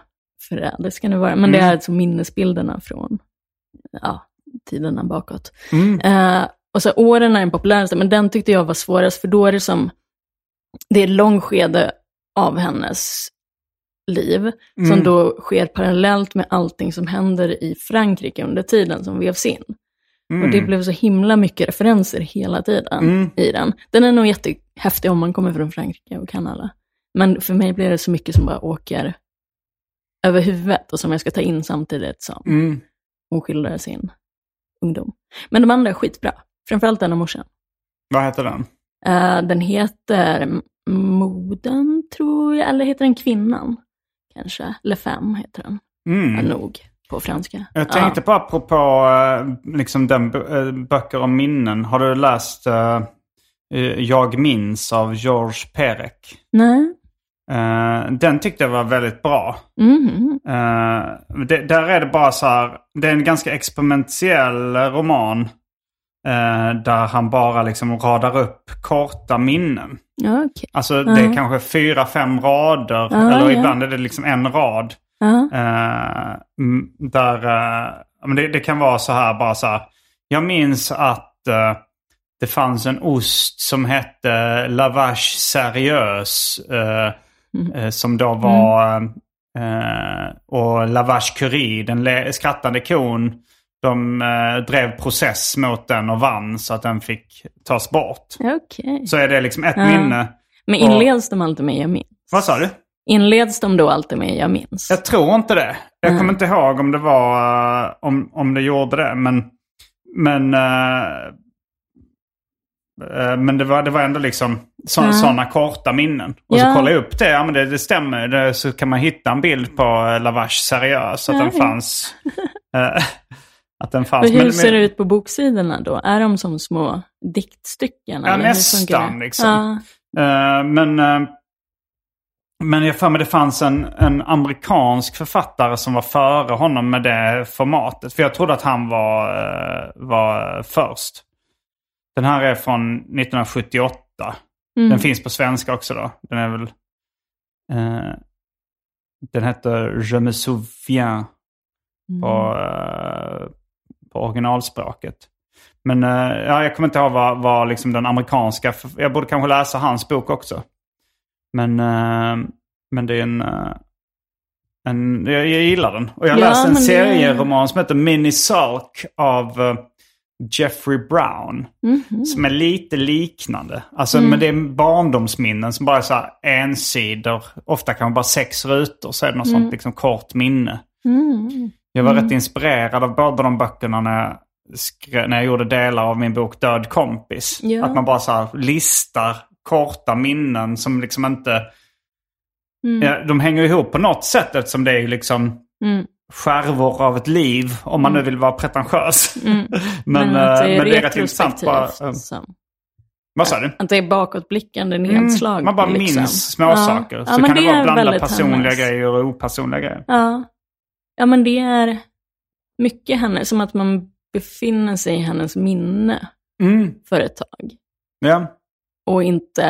[SPEAKER 3] förrädiskt kan det vara, men det
[SPEAKER 2] Mm.
[SPEAKER 3] är alltså minnesbilderna från ja, tiderna bakåt.
[SPEAKER 2] Mm.
[SPEAKER 3] Eh, och så åren är den populäraste, men den tyckte jag var svårast, för då är det som, det är ett långt skede av hennes liv, som
[SPEAKER 2] Mm.
[SPEAKER 3] då sker parallellt med allting som händer i Frankrike under tiden som vevs in. Och det blev så himla mycket referenser hela tiden
[SPEAKER 2] Mm.
[SPEAKER 3] i den. Den är nog jättehäftig om man kommer från Frankrike och kan alla. Men för mig blir det så mycket som bara åker över huvudet och som jag ska ta in samtidigt som
[SPEAKER 2] Mm.
[SPEAKER 3] hon skildrar sin ungdom. Men de andra är skitbra. Framförallt den om morsan.
[SPEAKER 2] Vad heter den?
[SPEAKER 3] Eh, den heter Moden, tror jag. Eller heter den Kvinnan? Kanske. Le Femme heter den.
[SPEAKER 2] Mm.
[SPEAKER 3] Ja, nog på franska.
[SPEAKER 2] Jag tänkte på apropå eh, liksom den, eh, böcker om minnen. Har du läst eh, Jag minns av Georges Perec?
[SPEAKER 3] Nej.
[SPEAKER 2] Eh, den tyckte jag var väldigt bra.
[SPEAKER 3] Mhm.
[SPEAKER 2] Eh, det, där är det bara så här, det är en ganska experimentell roman. Eh, där han bara liksom radar upp korta minnen.
[SPEAKER 3] Okej.
[SPEAKER 2] Alltså det är kanske fyra, fem rader.
[SPEAKER 3] Ja,
[SPEAKER 2] eller
[SPEAKER 3] ja.
[SPEAKER 2] ibland är det liksom en rad. Mm, där, eh, men det, det kan vara så här bara så här. Jag minns att det fanns en ost som hette Lavache Seriös. eh, som då var... eh, och Lavache Curie, den skrattande kon. De eh, drev process mot den och vann så att den fick tas bort.
[SPEAKER 3] Okej.
[SPEAKER 2] Så är det liksom ett
[SPEAKER 3] Ja.
[SPEAKER 2] minne.
[SPEAKER 3] Men inleds de alltid med jag minns?
[SPEAKER 2] Vad sa du?
[SPEAKER 3] Inleds de då alltid med jag minns?
[SPEAKER 2] Jag tror inte det. Jag
[SPEAKER 3] Mm.
[SPEAKER 2] kommer inte ihåg om det var eh, om, om det gjorde det. Men, men, eh, men det, var, det var ändå liksom
[SPEAKER 3] Mm.
[SPEAKER 2] sådana korta minnen. Och så
[SPEAKER 3] Ja.
[SPEAKER 2] kollade jag upp det. Ja men det, det stämmer. Det, så kan man hitta en bild på Lavache Seriös. Att den
[SPEAKER 3] Ja.
[SPEAKER 2] fanns. att den fanns.
[SPEAKER 3] Hur
[SPEAKER 2] Men-
[SPEAKER 3] ser det ut på boksidorna då? Är de som små diktstycken?
[SPEAKER 2] Ja, nästan, liksom.
[SPEAKER 3] Ja.
[SPEAKER 2] Eh, men, eh, men jag för mig det fanns en, en amerikansk författare som var före honom med det formatet. För jag trodde att han var, eh, var först. Den här är från 1978.
[SPEAKER 3] Mm.
[SPEAKER 2] Den finns på svenska också då. Den är väl... den heter Je me souviens på, eh, på originalspråket. Men eh, ja, jag kommer inte ihåg vad, vad liksom den amerikanska... Jag borde kanske läsa hans bok också. Men, eh, men det är en... eh, en jag, jag gillar den. Och jag
[SPEAKER 3] Ja,
[SPEAKER 2] läste en
[SPEAKER 3] men det-
[SPEAKER 2] serieroman som heter Mini Sulk av Jeffrey Brown.
[SPEAKER 3] Mhm.
[SPEAKER 2] Som är lite liknande. Alltså,
[SPEAKER 3] Mm.
[SPEAKER 2] Men det är barndomsminnen som bara är så här ensidor. Ofta kan man bara sex rutor så är det något sånt liksom kort minne.
[SPEAKER 3] Mm.
[SPEAKER 2] Jag var rätt inspirerad av båda de böckerna när jag, skrev, när jag gjorde delar av min bok Död kompis.
[SPEAKER 3] Ja.
[SPEAKER 2] Att man bara så här listar korta minnen som liksom inte...
[SPEAKER 3] Mm.
[SPEAKER 2] Ja, de hänger ihop på något sätt eftersom det är liksom
[SPEAKER 3] Mm.
[SPEAKER 2] skärvor av ett liv. Om man nu vill vara pretentiös.
[SPEAKER 3] Mm.
[SPEAKER 2] men, eh,
[SPEAKER 3] det är
[SPEAKER 2] men det är rätt intressant. Bara, eh,
[SPEAKER 3] som-
[SPEAKER 2] Vad sa du?
[SPEAKER 3] Att det är bakåtblickande nedslag.
[SPEAKER 2] Mm, man bara
[SPEAKER 3] liksom.
[SPEAKER 2] minns småsaker.
[SPEAKER 3] Ja.
[SPEAKER 2] Så
[SPEAKER 3] Ja,
[SPEAKER 2] kan det,
[SPEAKER 3] det
[SPEAKER 2] vara blanda personliga
[SPEAKER 3] hennes.
[SPEAKER 2] grejer och opersonliga grejer.
[SPEAKER 3] Ja. Ja, men det är mycket henne, som att man befinner sig i hennes minne
[SPEAKER 2] Mm.
[SPEAKER 3] för ett tag.
[SPEAKER 2] Ja.
[SPEAKER 3] Och inte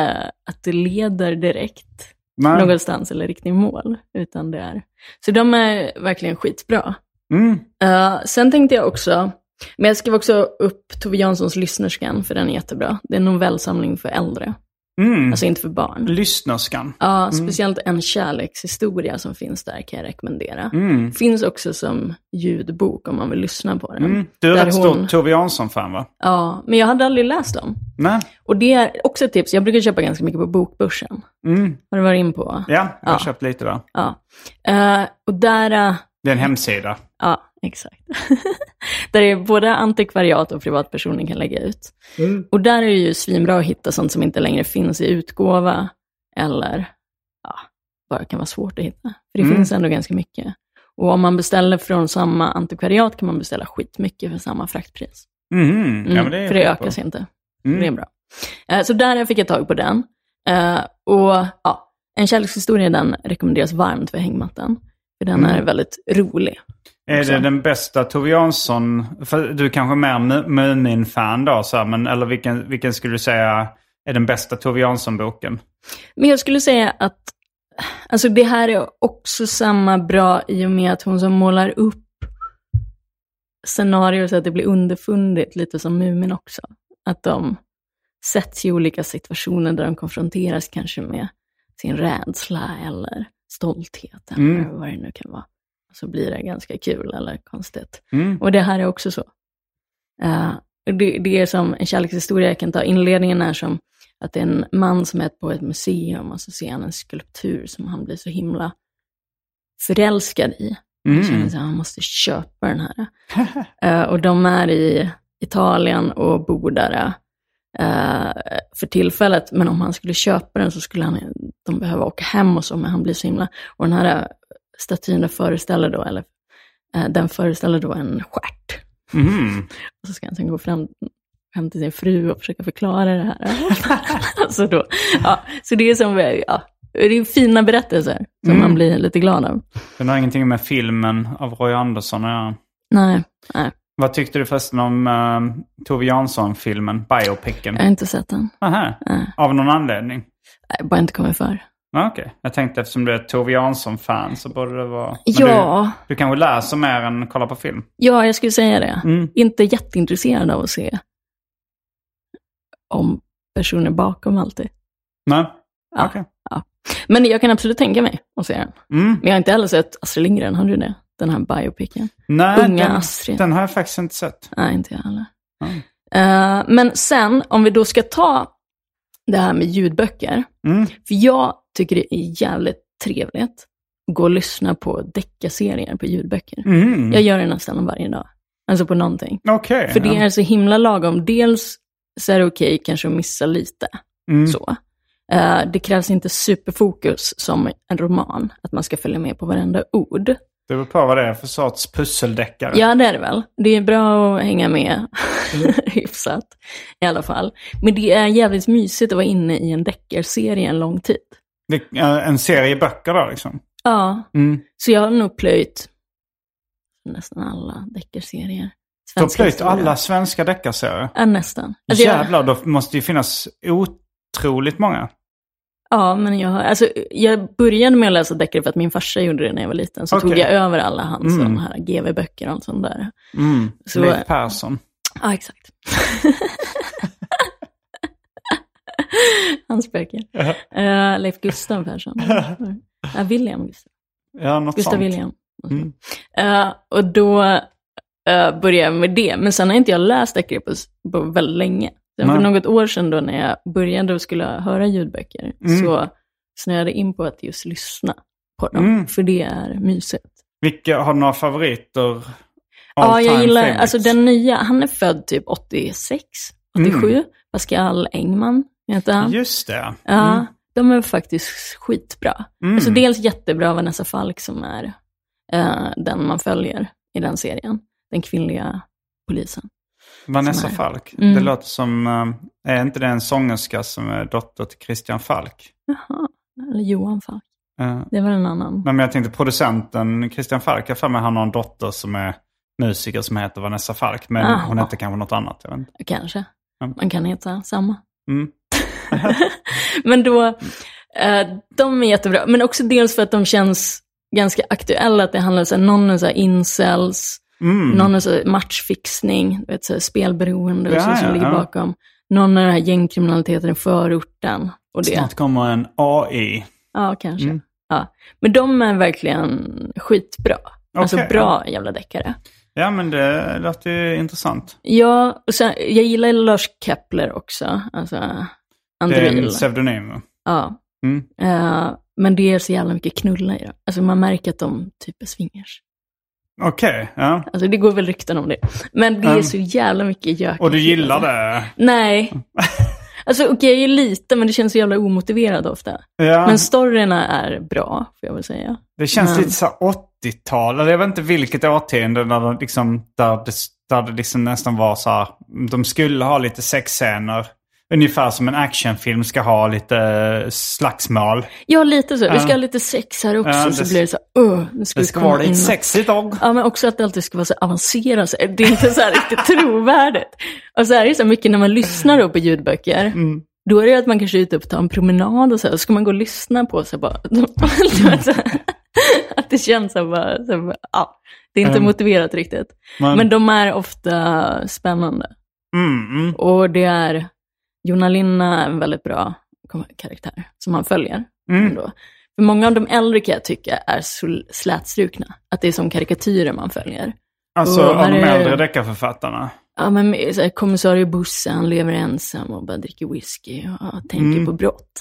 [SPEAKER 3] att det leder direkt
[SPEAKER 2] Nej.
[SPEAKER 3] någonstans eller riktning mål. Utan det är... Så de är verkligen skitbra.
[SPEAKER 2] Mm.
[SPEAKER 3] Uh, sen tänkte jag också, men jag skrev också upp Tove Janssons Lyssnerskan, för den är jättebra. Det är en novellsamling för äldre,
[SPEAKER 2] Mm.
[SPEAKER 3] alltså inte för barn.
[SPEAKER 2] Lyssnerskan.
[SPEAKER 3] Ja, speciellt en kärlekshistoria som finns där kan jag rekommendera.
[SPEAKER 2] Mm.
[SPEAKER 3] Finns också som ljudbok om man vill lyssna på den.
[SPEAKER 2] Mm. Du är
[SPEAKER 3] Där
[SPEAKER 2] rätt
[SPEAKER 3] hon-
[SPEAKER 2] stor Tove Jansson-fan va?
[SPEAKER 3] Ja, men jag hade aldrig läst dem.
[SPEAKER 2] Nej.
[SPEAKER 3] Och det är också ett tips, jag brukar köpa ganska mycket på Bokbörsen.
[SPEAKER 2] Mm.
[SPEAKER 3] Har du varit in på?
[SPEAKER 2] Ja, jag har
[SPEAKER 3] Ja.
[SPEAKER 2] köpt lite där.
[SPEAKER 3] Ja. Eh, och där... eh,
[SPEAKER 2] Det är en hemsida.
[SPEAKER 3] Ja, exakt. där är både antikvariat och privatpersoner kan lägga ut. Och där är det ju svinbra att hitta sånt som inte längre finns i utgåva eller ja, bara kan vara svårt att hitta. För det
[SPEAKER 2] Mm.
[SPEAKER 3] finns ändå ganska mycket. Och om man beställer från samma antikvariat kan man beställa skitmycket för samma fraktpris.
[SPEAKER 2] Mm. Ja,
[SPEAKER 3] Mm,
[SPEAKER 2] men det
[SPEAKER 3] för det ökas inte.
[SPEAKER 2] Mm.
[SPEAKER 3] Det är bra. Eh, Så där fick jag tag på den. Eh, Och ja, En kärlekshistoria den rekommenderas varmt för hängmattan. För den
[SPEAKER 2] Mm.
[SPEAKER 3] är väldigt rolig.
[SPEAKER 2] Är det den bästa Tove Jansson? För du är kanske är mer Mu- Mumin-fan då, så här, men, eller vilken, vilken skulle du säga är den bästa Tove Jansson-boken?
[SPEAKER 3] Men jag skulle säga att alltså det här är också samma bra i och med att hon som målar upp scenarier så att det blir underfundigt, lite som Mumin också. Att de sätts i olika situationer där de konfronteras kanske med sin rädsla eller stolthet eller
[SPEAKER 2] Mm.
[SPEAKER 3] vad det nu kan vara. Så blir det ganska kul eller konstigt.
[SPEAKER 2] Mm.
[SPEAKER 3] Och det här är också så. Eh, det, det är som en kärlekshistoria jag kan ta. Inledningen är som att det är en man som är på ett museum och så ser han en skulptur som han blir så himla förälskad i. Han känner
[SPEAKER 2] Mm.
[SPEAKER 3] att han måste köpa den här. Eh, och de är i Italien och bor där eh, för tillfället. Men om han skulle köpa den så skulle han, de behöva åka hem och så, men han blir så himla... Och den här eh, där föreställer då, eller eh, den föreställer då en stjärt.
[SPEAKER 2] Mm.
[SPEAKER 3] Och så ska han sen gå fram, hem till sin fru och försöka förklara det här. alltså då, ja, så det är som, ja, det är fina berättelser som
[SPEAKER 2] Mm.
[SPEAKER 3] man blir lite glad av.
[SPEAKER 2] Den har ingenting med filmen av Roy Andersson att göra.
[SPEAKER 3] Nej, nej,
[SPEAKER 2] Vad tyckte du förresten om uh, Tove Jansson-filmen, biopicen?
[SPEAKER 3] jag har inte sett den.
[SPEAKER 2] Aha.
[SPEAKER 3] Nej.
[SPEAKER 2] Av någon anledning?
[SPEAKER 3] Nej, bara inte kommit för.
[SPEAKER 2] Okej, jag tänkte eftersom du är ett Tove Jansson-fan så borde det vara... Men
[SPEAKER 3] Ja.
[SPEAKER 2] Du, du kanske läser mer än kollar på film?
[SPEAKER 3] Ja, jag skulle säga det.
[SPEAKER 2] Mm.
[SPEAKER 3] Inte jätteintresserad av att se om personer bakom alltid.
[SPEAKER 2] Nej?
[SPEAKER 3] Ja,
[SPEAKER 2] Okej.
[SPEAKER 3] ja. Men jag kan absolut tänka mig att se den.
[SPEAKER 2] Mm.
[SPEAKER 3] Men jag har inte heller sett Astrid Lindgren, har du det? Den här biopicen.
[SPEAKER 2] Nej,
[SPEAKER 3] Unga
[SPEAKER 2] den,
[SPEAKER 3] Astrid.
[SPEAKER 2] den har jag faktiskt inte sett.
[SPEAKER 3] Nej, inte jag heller.
[SPEAKER 2] Mm.
[SPEAKER 3] Eh, men sen, om vi då ska ta det här med ljudböcker.
[SPEAKER 2] Mm.
[SPEAKER 3] För jag tycker det är jävligt trevligt att gå och lyssna på deckarserier på ljudböcker.
[SPEAKER 2] Mm.
[SPEAKER 3] Jag gör det nästan varje dag. Alltså på någonting.
[SPEAKER 2] Okej.
[SPEAKER 3] För det
[SPEAKER 2] ja.
[SPEAKER 3] är så himla lagom. Dels så är det okej kanske att missa lite.
[SPEAKER 2] Mm.
[SPEAKER 3] Så. Eh, det krävs inte superfokus som en roman, att man ska följa med på varenda ord.
[SPEAKER 2] Det beror på vad det är för sorts pusseldeckare.
[SPEAKER 3] Ja, det är det väl. Det är bra att hänga med hyfsat i alla fall. Men det är jävligt mysigt att vara inne i en deckarserie en lång tid.
[SPEAKER 2] Det, eh, en serie böcker då liksom?
[SPEAKER 3] Ja,
[SPEAKER 2] Mm.
[SPEAKER 3] så jag har nog plöjt nästan alla deckarserier.
[SPEAKER 2] Du har plöjt
[SPEAKER 3] historia.
[SPEAKER 2] alla svenska deckarserier?
[SPEAKER 3] Ja, nästan. Alltså jag,
[SPEAKER 2] Jävlar, då måste det ju finnas otroligt många.
[SPEAKER 3] ja, men jag, har, alltså, jag började med att läsa deckare för att min farsa gjorde det när jag var liten. Så
[SPEAKER 2] Okej.
[SPEAKER 3] tog jag över alla hans
[SPEAKER 2] Mm.
[SPEAKER 3] här GV-böcker och allt sånt där.
[SPEAKER 2] Mm.
[SPEAKER 3] Så-
[SPEAKER 2] Leif Persson.
[SPEAKER 3] Ja, exakt. Hans böcker. Uh, Leif Gustav Persson. Ja, William Gustav.
[SPEAKER 2] Ja, något
[SPEAKER 3] Gustav
[SPEAKER 2] sånt.
[SPEAKER 3] William.
[SPEAKER 2] Mm.
[SPEAKER 3] Eh, och då uh, började jag med det. Men sen har inte jag läst deckare på, väldigt länge. Sen för något år sedan då när jag började och skulle höra ljudböcker
[SPEAKER 2] Mm.
[SPEAKER 3] så snöade jag in på att just lyssna på dem.
[SPEAKER 2] Mm.
[SPEAKER 3] För det är mysigt.
[SPEAKER 2] Vilka, har du några favoriter?
[SPEAKER 3] Ja, jag gillar,
[SPEAKER 2] favorites?
[SPEAKER 3] alltså den nya, han är född typ 86, 87.
[SPEAKER 2] Mm.
[SPEAKER 3] Pascal Engman heter han.
[SPEAKER 2] Just det.
[SPEAKER 3] Ja,
[SPEAKER 2] Mm.
[SPEAKER 3] de är faktiskt skitbra.
[SPEAKER 2] Mm.
[SPEAKER 3] Alltså dels jättebra Vanessa Falk som är eh, den man följer i den serien. Den kvinnliga polisen.
[SPEAKER 2] Vanessa Falk.
[SPEAKER 3] Mm.
[SPEAKER 2] Det låter som, eh, är inte det en sångerska som är dotter till Christian Falk?
[SPEAKER 3] Jaha, eller Johan Falk.
[SPEAKER 2] Eh,
[SPEAKER 3] Det var en annan.
[SPEAKER 2] Men jag tänkte producenten Christian Falk, jag för mig han har en dotter som är musiker som heter Vanessa Falk. Men
[SPEAKER 3] Aha.
[SPEAKER 2] hon heter kanske något annat. Jag vet inte.
[SPEAKER 3] Kanske. Man kan heta samma.
[SPEAKER 2] Mm.
[SPEAKER 3] Men då, eh, de är jättebra. Men också dels för att de känns ganska aktuella. Att det handlar om så här, någon är så här incels,
[SPEAKER 2] Mm.
[SPEAKER 3] någon är så här matchfixning, vet, så här, spelberoende och
[SPEAKER 2] Ja,
[SPEAKER 3] så, som
[SPEAKER 2] ja,
[SPEAKER 3] ligger
[SPEAKER 2] ja.
[SPEAKER 3] bakom. Någon är den här gängkriminaliteten i förorten. Och det.
[SPEAKER 2] Snart kommer en AI.
[SPEAKER 3] Ja, kanske.
[SPEAKER 2] Mm.
[SPEAKER 3] Ja. Men de är verkligen skitbra. Alltså
[SPEAKER 2] Okej,
[SPEAKER 3] bra jävla deckare.
[SPEAKER 2] Ja, men det låter ju intressant.
[SPEAKER 3] Ja, och sen, jag gillar Lars Kepler också. Alltså,
[SPEAKER 2] Det är en pseudonym.
[SPEAKER 3] Ja.
[SPEAKER 2] Mm.
[SPEAKER 3] Eh, men det är så jävla mycket knulla i det. Alltså man märker att de typ är swingers.
[SPEAKER 2] Okej, ja.
[SPEAKER 3] Alltså det går väl rykten om det. Men det är
[SPEAKER 2] Mm.
[SPEAKER 3] så jävla mycket gök.
[SPEAKER 2] Och du gillar det?
[SPEAKER 3] Nej. Alltså okej, jag är lite, men det känns så jävla omotiverad ofta.
[SPEAKER 2] Ja.
[SPEAKER 3] Men storyna är bra, får jag väl säga.
[SPEAKER 2] Det känns
[SPEAKER 3] Men-
[SPEAKER 2] lite så här 80-tal, eller jag vet inte vilket årtionde där det, liksom, där det, där det liksom nästan var så här, de skulle ha lite sexscener. Ungefär som en actionfilm ska ha lite eh, slagsmål.
[SPEAKER 3] Ja, lite så. Vi ska ha lite sex här också,
[SPEAKER 2] Ja,
[SPEAKER 3] så
[SPEAKER 2] det-
[SPEAKER 3] blir det så här, uh, nu ska
[SPEAKER 2] Det ska vara lite sexigt också.
[SPEAKER 3] Ja, men också att det alltid ska vara så avancerat. Så Det är inte så här riktigt trovärdigt. Och så är det så mycket när man lyssnar på ljudböcker.
[SPEAKER 2] Mm.
[SPEAKER 3] Då är det att man kanske är ute och tar en promenad och så här, och ska man gå och lyssna på så här, bara, så här, att det känns så här, bara, så här, bara, ja, det är inte
[SPEAKER 2] Mm.
[SPEAKER 3] motiverat riktigt.
[SPEAKER 2] Men,
[SPEAKER 3] Men de är ofta spännande.
[SPEAKER 2] mm, mm.
[SPEAKER 3] Och det är, Jonna Linna är en väldigt bra karaktär som man följer.
[SPEAKER 2] Mm.
[SPEAKER 3] Ändå. För många av de äldre kan jag tycka är slätstrukna. Att det är som karikatyrer man följer.
[SPEAKER 2] Alltså
[SPEAKER 3] Och
[SPEAKER 2] av de
[SPEAKER 3] är-
[SPEAKER 2] äldre deckarförfattarna.
[SPEAKER 3] Ja, men här, kommissarie Bosse, han lever ensam och bara dricker whisky och tänker
[SPEAKER 2] Mm.
[SPEAKER 3] på brott.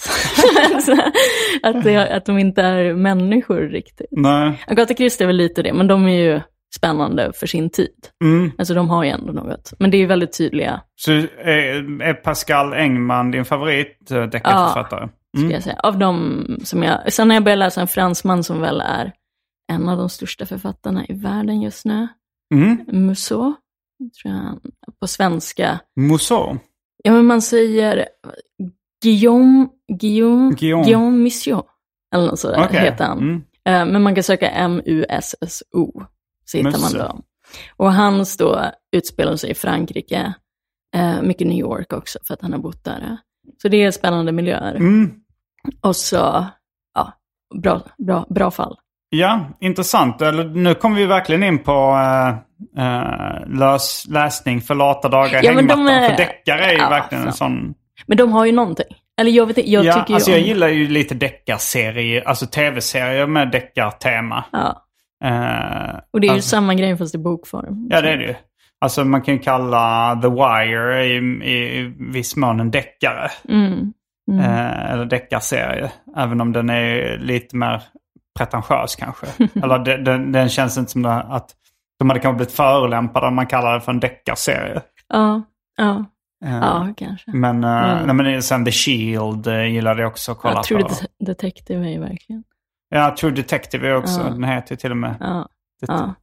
[SPEAKER 3] att, det, att de inte är människor riktigt.
[SPEAKER 2] Nej.
[SPEAKER 3] Agatha Christie är väl lite det, men de är ju spännande för sin tid.
[SPEAKER 2] Mm.
[SPEAKER 3] Alltså de har ju ändå något. Men det är ju väldigt tydliga,
[SPEAKER 2] Så är, är Pascal Engman din favorit eh, deckarförfattare?
[SPEAKER 3] skulle jag säga. Av de som jag... Sen har jag börjat läsa en fransman som väl är en av de största författarna i världen just nu.
[SPEAKER 2] Mm.
[SPEAKER 3] Musso, tror jag på svenska.
[SPEAKER 2] Mousseau?
[SPEAKER 3] Ja, men man säger Guillaume, Guillaume,
[SPEAKER 2] Guillaume.
[SPEAKER 3] Guillaume, Musso. Eller något sådär
[SPEAKER 2] Okej.
[SPEAKER 3] heter han.
[SPEAKER 2] Mm.
[SPEAKER 3] Eh, Men man kan söka M-U-S-S-O, så hittar man dem. Och hans då utspelar sig i Frankrike, eh, mycket New York också, för att han har bott där. Så det är spännande miljöer.
[SPEAKER 2] Mm.
[SPEAKER 3] Och så, ja, bra, bra, bra fall.
[SPEAKER 2] Ja, intressant. Nu kommer vi verkligen in på äh, äh, lös, läsning för lata dagar
[SPEAKER 3] Ja, men de
[SPEAKER 2] hängmattan.
[SPEAKER 3] är-
[SPEAKER 2] För deckare är ju
[SPEAKER 3] Ja,
[SPEAKER 2] verkligen en
[SPEAKER 3] fan.
[SPEAKER 2] sån...
[SPEAKER 3] Men de har ju någonting. Eller jag vet jag
[SPEAKER 2] ja,
[SPEAKER 3] tycker ju
[SPEAKER 2] alltså
[SPEAKER 3] om...
[SPEAKER 2] jag gillar ju lite deckarserier, alltså tv-serier med deckartema.
[SPEAKER 3] Ja, och det är ju
[SPEAKER 2] alltså,
[SPEAKER 3] samma grej fast i bokform.
[SPEAKER 2] Ja, det är det ju. Alltså man kan ju kalla The Wire i, i, i viss mån en deckare.
[SPEAKER 3] Mm. Mm.
[SPEAKER 2] Eh, eller deckarserie. Även om den är lite mer pretentiös kanske. eller det, den, den känns inte som det, att de hade kanske blivit förolämpade om man kallar det för en deckarserie.
[SPEAKER 3] Ja, ja,
[SPEAKER 2] Eh,
[SPEAKER 3] ja, kanske.
[SPEAKER 2] Men, eh,
[SPEAKER 3] Mm.
[SPEAKER 2] nej, men sen The Shield uh, gillade jag också att kolla
[SPEAKER 3] Jag tror
[SPEAKER 2] på.
[SPEAKER 3] det Detective är ju verkligen.
[SPEAKER 2] Ja, True Detective är också.
[SPEAKER 3] Ja.
[SPEAKER 2] Den heter till och med.
[SPEAKER 3] Ja, ja.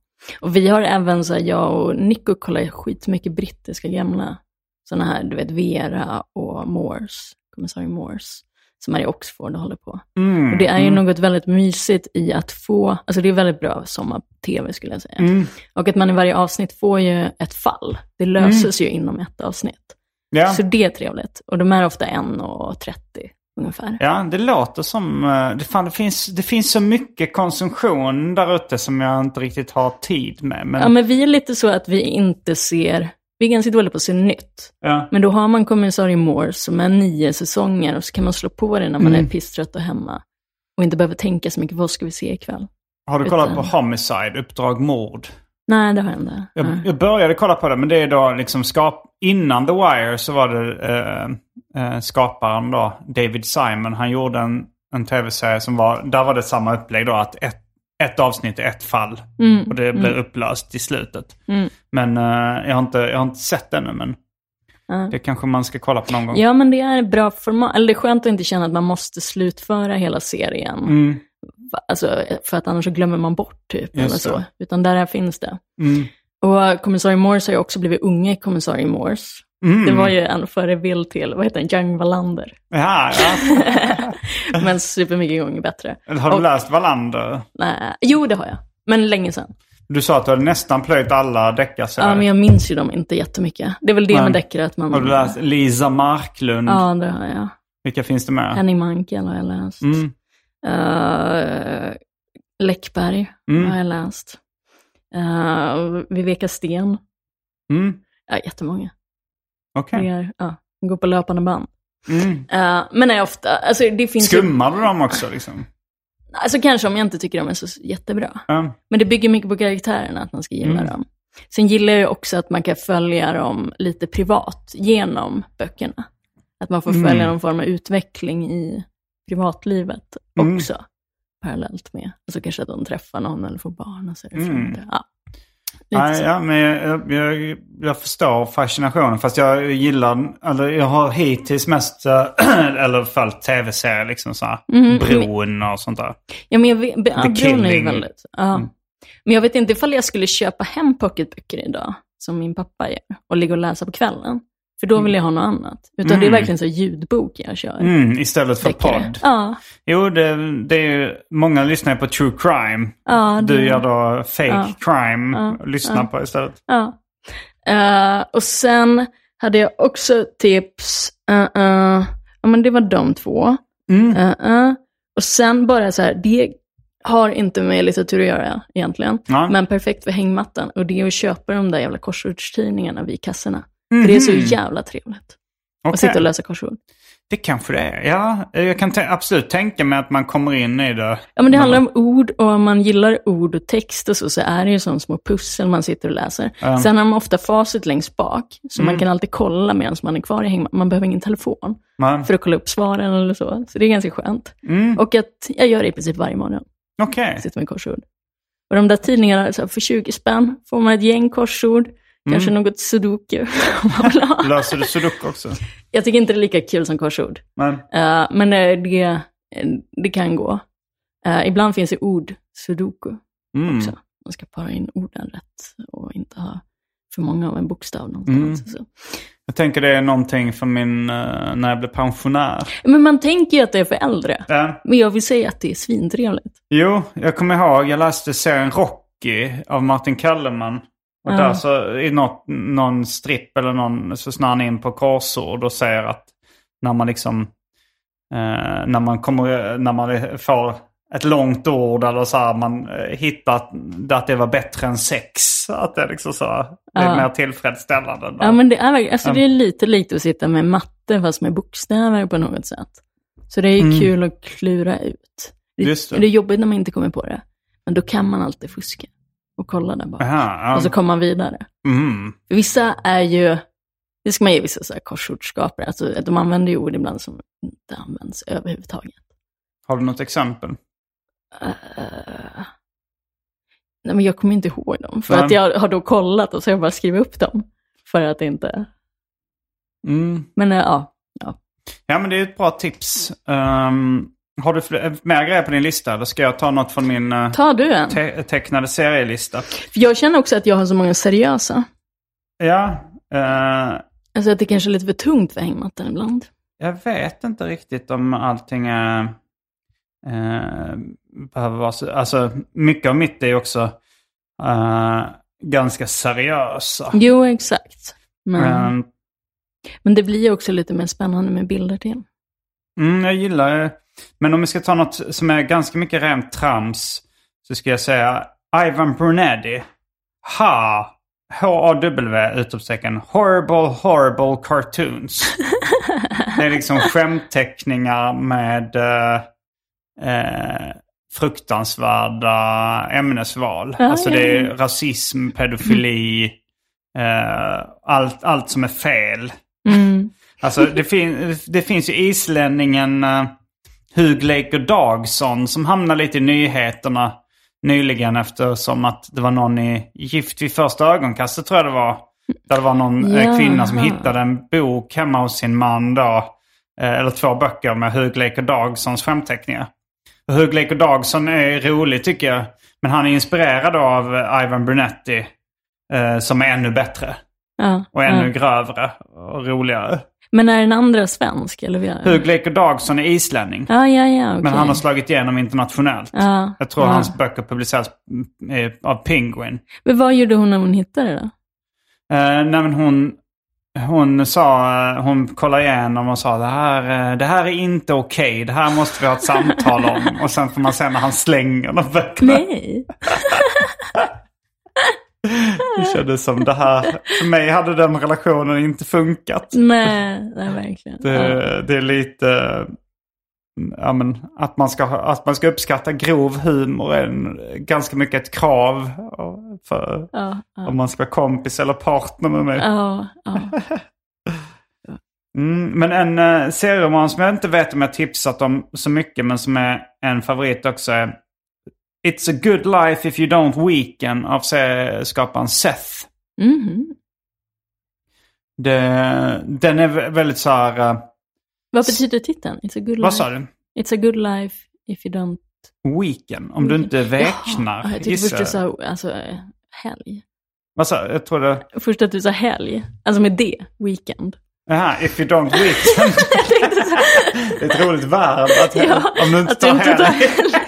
[SPEAKER 3] Och vi har även, så här, jag och Nico kollar skitmycket brittiska gamla, sådana här, du vet, Vera och Morse, kommissarie Morse, som är i Oxford och håller på.
[SPEAKER 2] Mm,
[SPEAKER 3] Och det är ju
[SPEAKER 2] mm,
[SPEAKER 3] något väldigt mysigt i att få, alltså det är väldigt bra sommar-tv skulle jag säga.
[SPEAKER 2] Mm.
[SPEAKER 3] Och att man i varje avsnitt får ju ett fall. Det löses ju inom ett avsnitt.
[SPEAKER 2] Ja.
[SPEAKER 3] Så det är trevligt. Och de är ofta 1.30 ungefär.
[SPEAKER 2] Ja, det låter som... eh, Det, fan, det, finns, det finns så mycket konsumtion där ute som jag inte riktigt har tid med. Men,
[SPEAKER 3] Ja, men vi är lite så att vi inte ser, vi är ganska dåliga på att se nytt.
[SPEAKER 2] ja.
[SPEAKER 3] Men då har man kommissarie Morse som är nio säsonger och så kan man slå på det när man
[SPEAKER 2] Mm.
[SPEAKER 3] är pisstrött och hemma. Och inte behöver tänka så mycket, vad ska vi se ikväll?
[SPEAKER 2] Har du kollat
[SPEAKER 3] utan-
[SPEAKER 2] på Homicide, Uppdrag mord?
[SPEAKER 3] Nej, det har jag inte.
[SPEAKER 2] Jag, jag började kolla på det, men det är då liksom skap... Innan The Wire så var det eh, eh, skaparen då, David Simon. Han gjorde en, en tv-serie som var... Där var det samma upplägg då, att ett, ett avsnitt är ett fall.
[SPEAKER 3] Mm,
[SPEAKER 2] Och det blir upplöst i slutet.
[SPEAKER 3] Mm.
[SPEAKER 2] Men eh, jag, har inte, jag har inte sett det ännu, men
[SPEAKER 3] Ja.
[SPEAKER 2] det kanske man ska kolla på någon gång.
[SPEAKER 3] Ja, men det är bra format. Eller det är skönt att inte känna att man måste slutföra hela serien.
[SPEAKER 2] Mm,
[SPEAKER 3] Alltså, för att annars så glömmer man bort typ. Eller
[SPEAKER 2] det.
[SPEAKER 3] så. Utan där finns det.
[SPEAKER 2] mm.
[SPEAKER 3] Och kommissarie Morse har ju också blivit unge kommissarie Morse.
[SPEAKER 2] Mm.
[SPEAKER 3] Det var ju en förebild till, vad heter den, Young Wallander.
[SPEAKER 2] Ja, ja.
[SPEAKER 3] Men supermycket gånger bättre.
[SPEAKER 2] Har du
[SPEAKER 3] Och-
[SPEAKER 2] läst Wallander?
[SPEAKER 3] Nej, jo, det har jag. Men länge sedan.
[SPEAKER 2] Du sa att du hade nästan plöjt alla deckarserier.
[SPEAKER 3] Ja, men jag minns ju dem inte jättemycket. Det är väl det
[SPEAKER 2] Nej.
[SPEAKER 3] med deckare att man...
[SPEAKER 2] Har du läst Lisa Marklund?
[SPEAKER 3] Ja, det har jag.
[SPEAKER 2] Vilka finns det med?
[SPEAKER 3] Henning Mankell har jag läst.
[SPEAKER 2] Mm.
[SPEAKER 3] Uh, Läckberg
[SPEAKER 2] Mm.
[SPEAKER 3] har jag läst. Uh, Viveka Sten.
[SPEAKER 2] Mm.
[SPEAKER 3] Ja, jättemånga. Är, ja, går på löpande band.
[SPEAKER 2] Mm.
[SPEAKER 3] Eh, men är ofta, alltså det finns
[SPEAKER 2] Skummar du dem också liksom?
[SPEAKER 3] alltså kanske om jag inte tycker de är så jättebra.
[SPEAKER 2] Ja.
[SPEAKER 3] Men det bygger mycket på karaktärerna, att man ska gilla
[SPEAKER 2] Mm.
[SPEAKER 3] dem. Sen gillar jag också att man kan följa dem lite privat genom böckerna. Att man får
[SPEAKER 2] Mm.
[SPEAKER 3] följa någon form av utveckling i privatlivet
[SPEAKER 2] Mm.
[SPEAKER 3] också. Parallellt med, alltså kanske att de träffar någon eller får barn och så är det
[SPEAKER 2] Mm.
[SPEAKER 3] mm. ja.
[SPEAKER 2] Nej, ja, men jag, jag, jag förstår fascinationen. Fast jag gillar, eller jag har hittills mest, äh, eller följt tv-serier liksom så här.
[SPEAKER 3] Mhm,
[SPEAKER 2] Bron och sånt där.
[SPEAKER 3] Ja, men jag vet, ja, Bron är ju väldigt... Ja.
[SPEAKER 2] Mm.
[SPEAKER 3] Men jag vet inte ifall jag skulle köpa hem pocketböcker idag, som min pappa gör, och ligga och läsa på kvällen. För då vill jag ha något annat. Utan det är
[SPEAKER 2] Mm.
[SPEAKER 3] verkligen så ljudbok jag kör.
[SPEAKER 2] Mm, istället för
[SPEAKER 3] Deckare.
[SPEAKER 2] podd.
[SPEAKER 3] Ja,
[SPEAKER 2] Jo, det, det är ju, många lyssnar på true crime.
[SPEAKER 3] ja, det,
[SPEAKER 2] Du gör då fake
[SPEAKER 3] Ja.
[SPEAKER 2] crime,
[SPEAKER 3] Ja.
[SPEAKER 2] och lyssnar på istället.
[SPEAKER 3] Ja. Eh, och sen hade jag också tips. eh, eh, ja, men det var de två.
[SPEAKER 2] Mm.
[SPEAKER 3] Och sen bara så här, det har inte med litteratur att göra egentligen. Men perfekt för hängmattan. Och det är att köpa de där jävla korsordstidningarna vid kassorna. För det är så
[SPEAKER 2] Mhm.
[SPEAKER 3] jävla trevligt.
[SPEAKER 2] Okej.
[SPEAKER 3] Att sitta och läsa korsord.
[SPEAKER 2] Det kanske det är. Ja, jag kan absolut tänka mig att man kommer in i det.
[SPEAKER 3] Ja, men det handlar om ord och om man gillar ord och text och så, så är det ju som små pussel man sitter och läser.
[SPEAKER 2] Ja.
[SPEAKER 3] Sen har man ofta facit längst bak, så
[SPEAKER 2] Mm.
[SPEAKER 3] man kan alltid kolla medan man är kvar i hängmattan. Man behöver ingen telefon
[SPEAKER 2] Men,
[SPEAKER 3] för att kolla upp svaren eller så. Så det är ganska skönt.
[SPEAKER 2] mm,
[SPEAKER 3] Och att jag gör det i princip varje morgon,
[SPEAKER 2] Okej.
[SPEAKER 3] sitter med korsord. Och de där tidningarna, så för 20 spänn får man ett gäng korsord, kanske
[SPEAKER 2] Mm.
[SPEAKER 3] något sudoku.
[SPEAKER 2] Löser du sudoku också?
[SPEAKER 3] Jag tycker inte det är lika kul som korsord.
[SPEAKER 2] Men,
[SPEAKER 3] Eh, men eh, det, eh, det kan gå. Eh, ibland finns det ord, sudoku,
[SPEAKER 2] mm.
[SPEAKER 3] också. Man ska para in orden rätt och inte ha för många av en bokstav någonstans.
[SPEAKER 2] Mm.
[SPEAKER 3] Så.
[SPEAKER 2] Jag tänker det är någonting för min, eh, när jag blir pensionär.
[SPEAKER 3] Men man tänker ju att det är för äldre.
[SPEAKER 2] Ja.
[SPEAKER 3] Men jag vill säga att det är svintrevligt.
[SPEAKER 2] Jo, jag kommer ihåg, jag läste serien Rocky av Martin Kellerman. Och
[SPEAKER 3] Ja.
[SPEAKER 2] där så i något, någon stripp eller någon så snör han in på korsord och säger att när man liksom, eh, när man kommer, när man får ett långt ord eller så här, man eh, hittar att, att det var bättre än sex. Att det liksom så, det är
[SPEAKER 3] Ja.
[SPEAKER 2] mer tillfredsställande.
[SPEAKER 3] Ja, men det är, alltså, det är lite likt att sitta med matte fast med bokstäver på något sätt. Så det är ju
[SPEAKER 2] Mm.
[SPEAKER 3] kul att klura ut. Det,
[SPEAKER 2] Just det.
[SPEAKER 3] det är jobbigt när man inte kommer på det. Men då kan man alltid fuska och kolla där bak.
[SPEAKER 2] Aha, ja.
[SPEAKER 3] Och så kommer man vidare.
[SPEAKER 2] mm.
[SPEAKER 3] Vissa är ju, det ska man ge vissa så här korsordskapare, alltså de använder ju ord ibland som inte används överhuvudtaget.
[SPEAKER 2] Har du något exempel?
[SPEAKER 3] Eh, nej men jag kommer inte ihåg dem, för
[SPEAKER 2] Nej.
[SPEAKER 3] att jag har då kollat och så har jag bara skrivit upp dem. För att inte,
[SPEAKER 2] Mm.
[SPEAKER 3] men eh, ja.
[SPEAKER 2] Ja, men det är ett bra tips. Ehm, har du mer grejer på din lista? Eller ska jag ta något från min uh,
[SPEAKER 3] Tar du en?
[SPEAKER 2] te- tecknade serielista?
[SPEAKER 3] För jag känner också att jag har så många seriösa.
[SPEAKER 2] Ja, eh,
[SPEAKER 3] Alltså att det kanske är lite för tungt för hängmattan ibland.
[SPEAKER 2] jag vet inte riktigt om allting är... eh, behöver vara så... Alltså, mycket av mitt är också eh, ganska seriösa.
[SPEAKER 3] Jo, exakt. Men, men det blir ju också lite mer spännande med bilder till.
[SPEAKER 2] Mm, jag gillar det. Men om vi ska ta något som är ganska mycket rent trams så ska jag säga Ivan Brunetti. Ha! H-A-W utropstecken. Horrible, horrible cartoons. det är liksom skämtteckningar med eh, eh, fruktansvärda ämnesval.
[SPEAKER 3] Ja,
[SPEAKER 2] alltså det är rasism, pedofili, eh, allt, allt som är fel.
[SPEAKER 3] Mm.
[SPEAKER 2] Alltså det, fin det finns ju islänningen uh, Hugh Laker Dagson som hamnar lite i nyheterna nyligen eftersom att det var någon i Gift vid första ögonkastet tror jag det var. Där det var någon eh,
[SPEAKER 3] Jaha.
[SPEAKER 2] kvinna som hittade en bok hemma hos sin man då. eh, eller två böcker med Hugh Laker Dagsons skämtteckningar. Och Hugh Laker Dagson är rolig tycker jag. Men han är inspirerad av eh, Ivan Brunetti. eh, som är ännu bättre.
[SPEAKER 3] Ja,
[SPEAKER 2] Och ännu
[SPEAKER 3] ja.
[SPEAKER 2] grövre och roligare.
[SPEAKER 3] Men är den andra svensk? Eller? vi-
[SPEAKER 2] Hugleiker Dagsson är islänning.
[SPEAKER 3] Ja, ja, ja. okej.
[SPEAKER 2] Men han har slagit igenom internationellt.
[SPEAKER 3] Ja,
[SPEAKER 2] Jag tror
[SPEAKER 3] ja.
[SPEAKER 2] hans böcker publiceras eh, av Penguin.
[SPEAKER 3] Men vad gjorde hon när hon hittade det?
[SPEAKER 2] Eh, nej men hon, hon sa, eh, hon kollade igenom och sa det här, eh, det här är inte okej. Det här måste vi ha ett samtal om. Och sen får man se när han slänger de böckerna.
[SPEAKER 3] Nej.
[SPEAKER 2] Det kändes som det här, för mig hade den relationen inte funkat.
[SPEAKER 3] Nej, nej verkligen.
[SPEAKER 2] Det,
[SPEAKER 3] Ja.
[SPEAKER 2] det är lite, ja men att man ska, att man ska uppskatta grov humor är en, ganska mycket ett krav för
[SPEAKER 3] Ja, ja.
[SPEAKER 2] om man ska vara kompis eller partner med mig. Mm, men en uh, serieroman som jag inte vet om jag tipsat om så mycket men som är en favorit också är It's a good life if you don't weaken av serieskaparen Seth.
[SPEAKER 3] Mhm.
[SPEAKER 2] Det, den är vä- väldigt så här... eh,
[SPEAKER 3] Vad betyder titeln? It's a good life.
[SPEAKER 2] vad sa du?
[SPEAKER 3] It's a good life if you don't...
[SPEAKER 2] Weaken? Om du inte väknar.
[SPEAKER 3] Jaha, jag tyckte först du sa alltså, eh, helg.
[SPEAKER 2] Vad sa? Jag trodde...
[SPEAKER 3] Först att du sa helg. Alltså med det, weekend.
[SPEAKER 2] Jaha, if you don't weaken. det är ett roligt verb. Att,
[SPEAKER 3] Ja,
[SPEAKER 2] om du inte
[SPEAKER 3] att du
[SPEAKER 2] tar
[SPEAKER 3] inte tar
[SPEAKER 2] helg. Eh,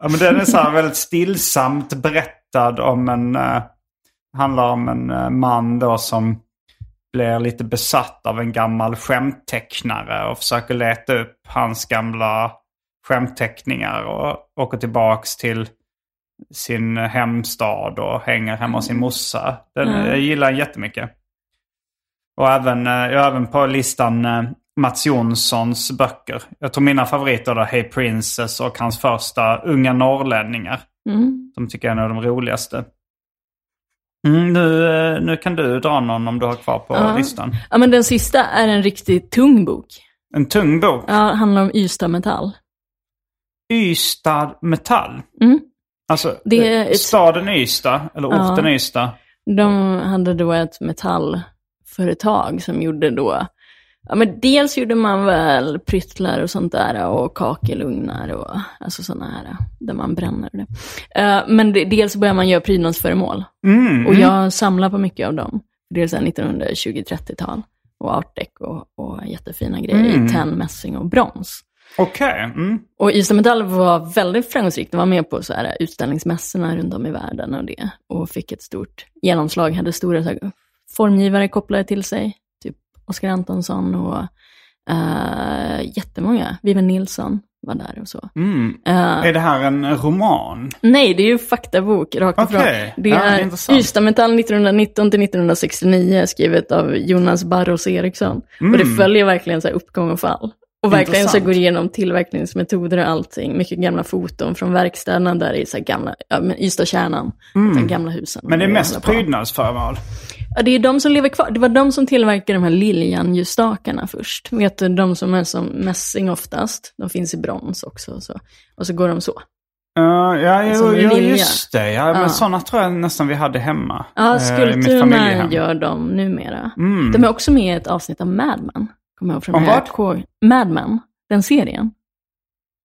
[SPEAKER 2] ja, men den är så här väldigt stillsamt berättad om en... Uh, handlar om en eh, man då som blir lite besatt av en gammal skämttecknare och försöker leta upp hans gamla skämtteckningar och åker tillbaks till sin hemstad och hänger hemma hos sin morsa. Den,
[SPEAKER 3] Mm.
[SPEAKER 2] Jag gillar den jättemycket. Och även, eh, jag har även på listan eh, Mats Jonssons böcker. Jag tror mina favoriter är Hey Princess och hans första Unga norrlänningar.
[SPEAKER 3] Mm.
[SPEAKER 2] Som tycker jag är en av de roligaste. Mm, nu, eh, nu kan du dra någon om du har kvar på
[SPEAKER 3] Ja.
[SPEAKER 2] listan.
[SPEAKER 3] Ja, men den sista är en riktigt tung bok.
[SPEAKER 2] En tung bok.
[SPEAKER 3] Ja, det handlar om Ystad Metall.
[SPEAKER 2] Ystad Metall.
[SPEAKER 3] Mm.
[SPEAKER 2] Alltså
[SPEAKER 3] Det är
[SPEAKER 2] eh,
[SPEAKER 3] ett-
[SPEAKER 2] staden Ystad, eller
[SPEAKER 3] Ja.
[SPEAKER 2] orten Ystad.
[SPEAKER 3] De hade då ett metallföretag som gjorde då, ja men dels gjorde man väl pryttlar och sånt där och kakelugnar och alltså sådana här där man bränner det. Eh, men det, dels började man göra prydnadsföremål
[SPEAKER 2] Mm,
[SPEAKER 3] och
[SPEAKER 2] mm.
[SPEAKER 3] jag samlar på mycket av dem. Dels 1920-30-tal och art och, och jättefina grejer
[SPEAKER 2] Mm.
[SPEAKER 3] i tenn, mässing och brons.
[SPEAKER 2] Okej. Mm.
[SPEAKER 3] Och Ystad Metall var väldigt framgångsrikt. De var med på så här utställningsmässorna runt om i världen och det. Och fick ett stort genomslag, hade stora så här, formgivare kopplade till sig. Oskar Antonsson och uh, jättemånga. Vivian Nilsson var där och så.
[SPEAKER 2] Mm.
[SPEAKER 3] Eh,
[SPEAKER 2] Är det här en roman?
[SPEAKER 3] nej, det är ju faktabok rakt ifrån. Det
[SPEAKER 2] Ja, är
[SPEAKER 3] är
[SPEAKER 2] intressant.
[SPEAKER 3] Ystad Metall 1919 till 1969 skrivet av Jonas Barros Eriksson. Och det
[SPEAKER 2] Mm.
[SPEAKER 3] följer verkligen så här uppgång och fall. Och verkligen så går igenom tillverkningsmetoder och allting. Mycket gamla foton från verkstäderna där i så gamla, ja, men Ystadkärnan. De gamla husen.
[SPEAKER 2] Mm. Men det är mest
[SPEAKER 3] på. Ja, det är de som lever kvar. Det var de som tillverkade de här liljanljusstakarna först. Vet du, de som är som mässing oftast. De finns i brons också. Och så, och så går de så.
[SPEAKER 2] Ja, ja, jo,
[SPEAKER 3] lilja.
[SPEAKER 2] just det. Ja, Men
[SPEAKER 3] Ja.
[SPEAKER 2] sådana tror jag nästan vi hade hemma.
[SPEAKER 3] Ja,
[SPEAKER 2] eh, mitt
[SPEAKER 3] skulpturerna
[SPEAKER 2] familjehem.
[SPEAKER 3] gör de numera.
[SPEAKER 2] Mm.
[SPEAKER 3] De är också med i ett avsnitt av Mad Men. Kommer jag ihåg från
[SPEAKER 2] Om vad?
[SPEAKER 3] Mad Men, den serien.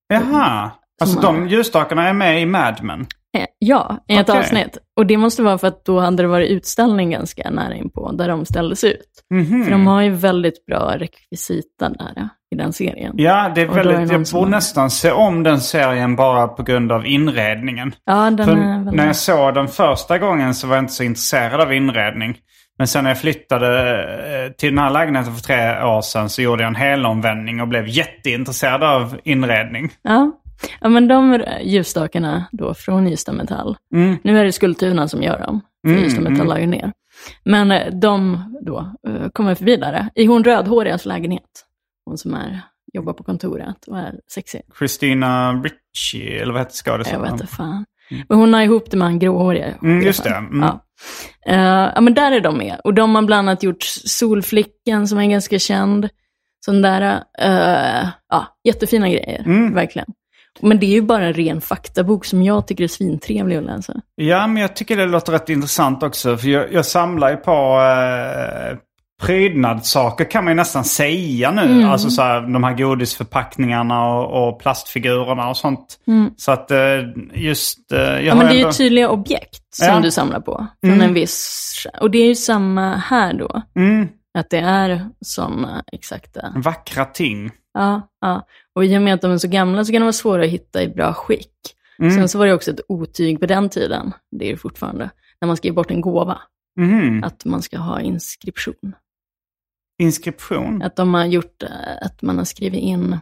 [SPEAKER 2] Jaha. Alltså de ljusstakarna är med i Mad Men?
[SPEAKER 3] Eh, Ja, i ett
[SPEAKER 2] Okej.
[SPEAKER 3] avsnitt. Och det måste vara för att då hade det varit utställning ganska nära inpå, där de ställdes ut.
[SPEAKER 2] Mhm.
[SPEAKER 3] För de har ju väldigt bra rekvisita där i den serien.
[SPEAKER 2] Ja, det är
[SPEAKER 3] då är det
[SPEAKER 2] väldigt, jag borde
[SPEAKER 3] har-
[SPEAKER 2] nästan se om den serien bara på grund av inredningen.
[SPEAKER 3] Ja, den
[SPEAKER 2] För
[SPEAKER 3] är väldigt...
[SPEAKER 2] när jag såg den första gången så var jag inte så intresserad av inredning. Men sen när jag flyttade eh, till den här lägenheten för tre år sedan så gjorde jag en helomvändning och blev jätteintresserad av inredning.
[SPEAKER 3] Ja. Ja, men de ljusstakarna då från Ystad Metall.
[SPEAKER 2] Mm.
[SPEAKER 3] Nu är det Skulpturerna som gör dem, för
[SPEAKER 2] Mm,
[SPEAKER 3] Ystad Metall
[SPEAKER 2] mm.
[SPEAKER 3] la ju ner. Men eh, de då eh, kommer förbi där, i hon rödhårigas lägenhet. Hon som är, jobbar på kontoret och är sexig.
[SPEAKER 2] Christina Ricci, eller vad heter
[SPEAKER 3] Jag
[SPEAKER 2] skådespelaren?
[SPEAKER 3] vet inte fan. Men hon har ihop det med han gråhåriga.
[SPEAKER 2] Mm, just det. Mm.
[SPEAKER 3] Ja. Ja, men där är de med. Och de har bland annat gjort Solflickan som är ganska känd. Sån där, eh, ja, jättefina grejer,
[SPEAKER 2] Mm.
[SPEAKER 3] verkligen. Men det är ju bara en ren faktabok som jag tycker är svintrevlig att läsa.
[SPEAKER 2] Ja, men jag tycker det låter rätt intressant också. För jag, jag samlar ju på, eh, prydnadssaker kan man ju nästan säga nu. Alltså så här, de här godisförpackningarna och, och plastfigurerna och sånt. Så att eh, just... eh, Jag
[SPEAKER 3] Ja, men det är ju
[SPEAKER 2] ändå-
[SPEAKER 3] tydliga objekt som
[SPEAKER 2] Ja.
[SPEAKER 3] du samlar på. Från en viss... Och det är ju samma här då.
[SPEAKER 2] Mm,
[SPEAKER 3] Att det är sådana exakta...
[SPEAKER 2] vackra ting.
[SPEAKER 3] Ja, ja. Och i och med att de är så gamla så kan de vara svåra att hitta i bra skick. Sen så var det också ett otyg på den tiden, det är det fortfarande, när man ska ge bort en gåva.
[SPEAKER 2] Mhm.
[SPEAKER 3] Att man ska ha inskription.
[SPEAKER 2] Inskription.
[SPEAKER 3] Att de har gjort eh, att man har skrivit in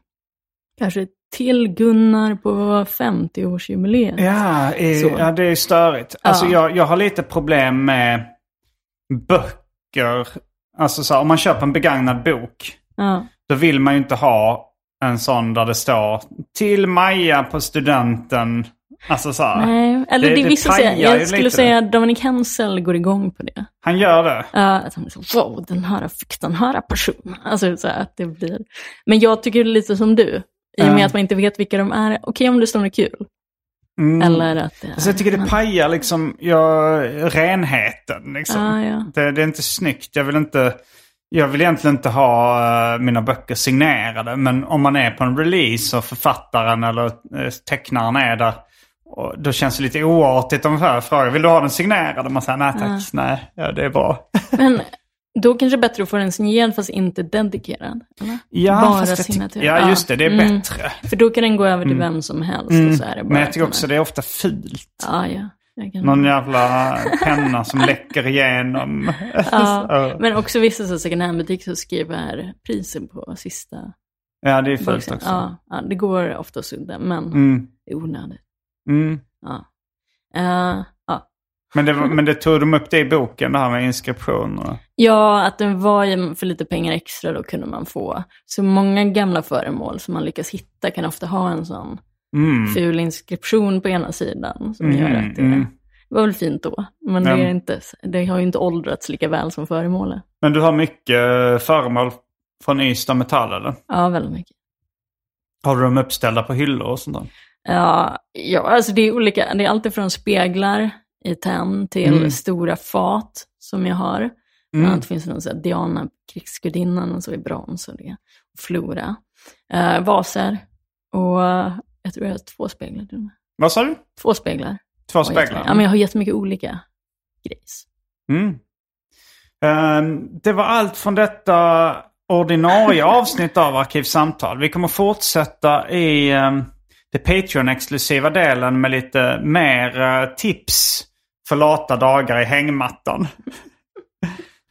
[SPEAKER 3] kanske till Gunnar på 50-årsjubileet.
[SPEAKER 2] Ja, eh, ja, det är störigt. Alltså
[SPEAKER 3] Ja.
[SPEAKER 2] jag, jag har lite problem med böcker. Alltså så här, om man köper en begagnad bok.
[SPEAKER 3] Ja.
[SPEAKER 2] Då vill man ju inte ha en sån där det står till Maja på studenten. Alltså så här.
[SPEAKER 3] Nej, eller det,
[SPEAKER 2] Det-
[SPEAKER 3] är
[SPEAKER 2] det
[SPEAKER 3] vissa
[SPEAKER 2] pajar
[SPEAKER 3] säger, jag skulle
[SPEAKER 2] lite
[SPEAKER 3] säga att Dominic Hensel går igång på det.
[SPEAKER 2] Han gör det.
[SPEAKER 3] Ja, att han är så, wow, den här fick den här personen. Alltså så här, att det blir... Men jag tycker lite som du. I och med
[SPEAKER 2] Ja.
[SPEAKER 3] att man inte vet vilka de är. Okej om det står något kul.
[SPEAKER 2] Mm.
[SPEAKER 3] Eller att det är...
[SPEAKER 2] Alltså jag tycker det pajar liksom ja, renheten. Liksom.
[SPEAKER 3] Ja, ja.
[SPEAKER 2] Det, det är inte snyggt. Jag vill inte... Jag vill egentligen inte ha eh, mina böcker signerade. Men om man är på en release och författaren eller uh, tecknaren är där. Då känns det lite oartigt om jag frågar vill du ha den signerad? Och man säger nej tack, nej, ja, det är bra.
[SPEAKER 3] Men då kanske det är bättre att få den signerad fast inte dedikerad. Eller?
[SPEAKER 2] Ja,
[SPEAKER 3] Bara signatur.
[SPEAKER 2] ja, just det. Det är
[SPEAKER 3] Mm.
[SPEAKER 2] bättre.
[SPEAKER 3] För då kan den gå över till vem som helst. Och så är det bara
[SPEAKER 2] Mm. Men jag tycker också det är ofta fult.
[SPEAKER 3] Ja, ja.
[SPEAKER 2] Någon jävla penna som läcker igenom.
[SPEAKER 3] ja. Men också vissa så second hand-butiker som skriver priset på sista
[SPEAKER 2] Ja, det är fult också.
[SPEAKER 3] Ja, ja, det går ofta att sudda, men
[SPEAKER 2] Mm.
[SPEAKER 3] det är onödigt.
[SPEAKER 2] Mm.
[SPEAKER 3] Ja. Eh, ja.
[SPEAKER 2] Men, det, men det tog de upp det i boken, det här med inskription? Och...
[SPEAKER 3] ja, att den var för lite pengar extra då kunde man få. Så många gamla föremål som man lyckas hitta kan ofta ha en sån
[SPEAKER 2] Mm.
[SPEAKER 3] ful inskription på ena sidan som
[SPEAKER 2] Mm,
[SPEAKER 3] gör att det,
[SPEAKER 2] mm.
[SPEAKER 3] var väl fint då. Men det, är inte, det har ju inte åldrats lika väl som föremålet.
[SPEAKER 2] Men du har mycket föremål från Ystad Metall eller?
[SPEAKER 3] Ja, väldigt mycket.
[SPEAKER 2] Har du dem uppställda på hyllor och sånt där?
[SPEAKER 3] Ja, ja, alltså det är olika. Det är alltid från speglar i tenn till
[SPEAKER 2] Mm.
[SPEAKER 3] stora fat som jag har. Bland annat finns det någon här Diana, krigsgudinnan, och så i brons och det. Flora. Eh, vaser och jag tror jag har två speglar till och med.
[SPEAKER 2] Vad sa du?
[SPEAKER 3] Två speglar.
[SPEAKER 2] Två speglar?
[SPEAKER 3] Ja, men jag har jättemycket olika grejs.
[SPEAKER 2] Mm. Ehm, det var allt från detta ordinarie avsnitt av Arkivsamtal. Vi kommer fortsätta i um, det Patreon-exklusiva delen med lite mer eh, tips för lata dagar i hängmattan.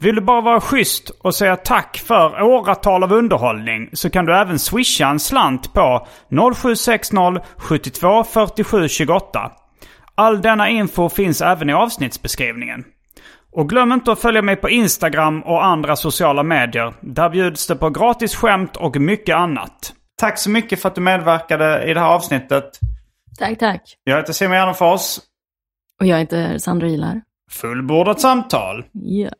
[SPEAKER 2] Vill du bara vara schysst och säga tack för åratal av underhållning så kan du även swisha en slant på 0760 72 47 28. All denna info finns även i avsnittsbeskrivningen. Och glöm inte att följa mig på Instagram och andra sociala medier. Där bjuds det på gratis skämt och mycket annat. Tack så mycket för att du medverkade i det här avsnittet.
[SPEAKER 3] Tack, tack.
[SPEAKER 2] Jag heter Simon Gärdenfors.
[SPEAKER 3] Och jag heter Sandra Ilar.
[SPEAKER 2] Fullbordat samtal.
[SPEAKER 3] Ja.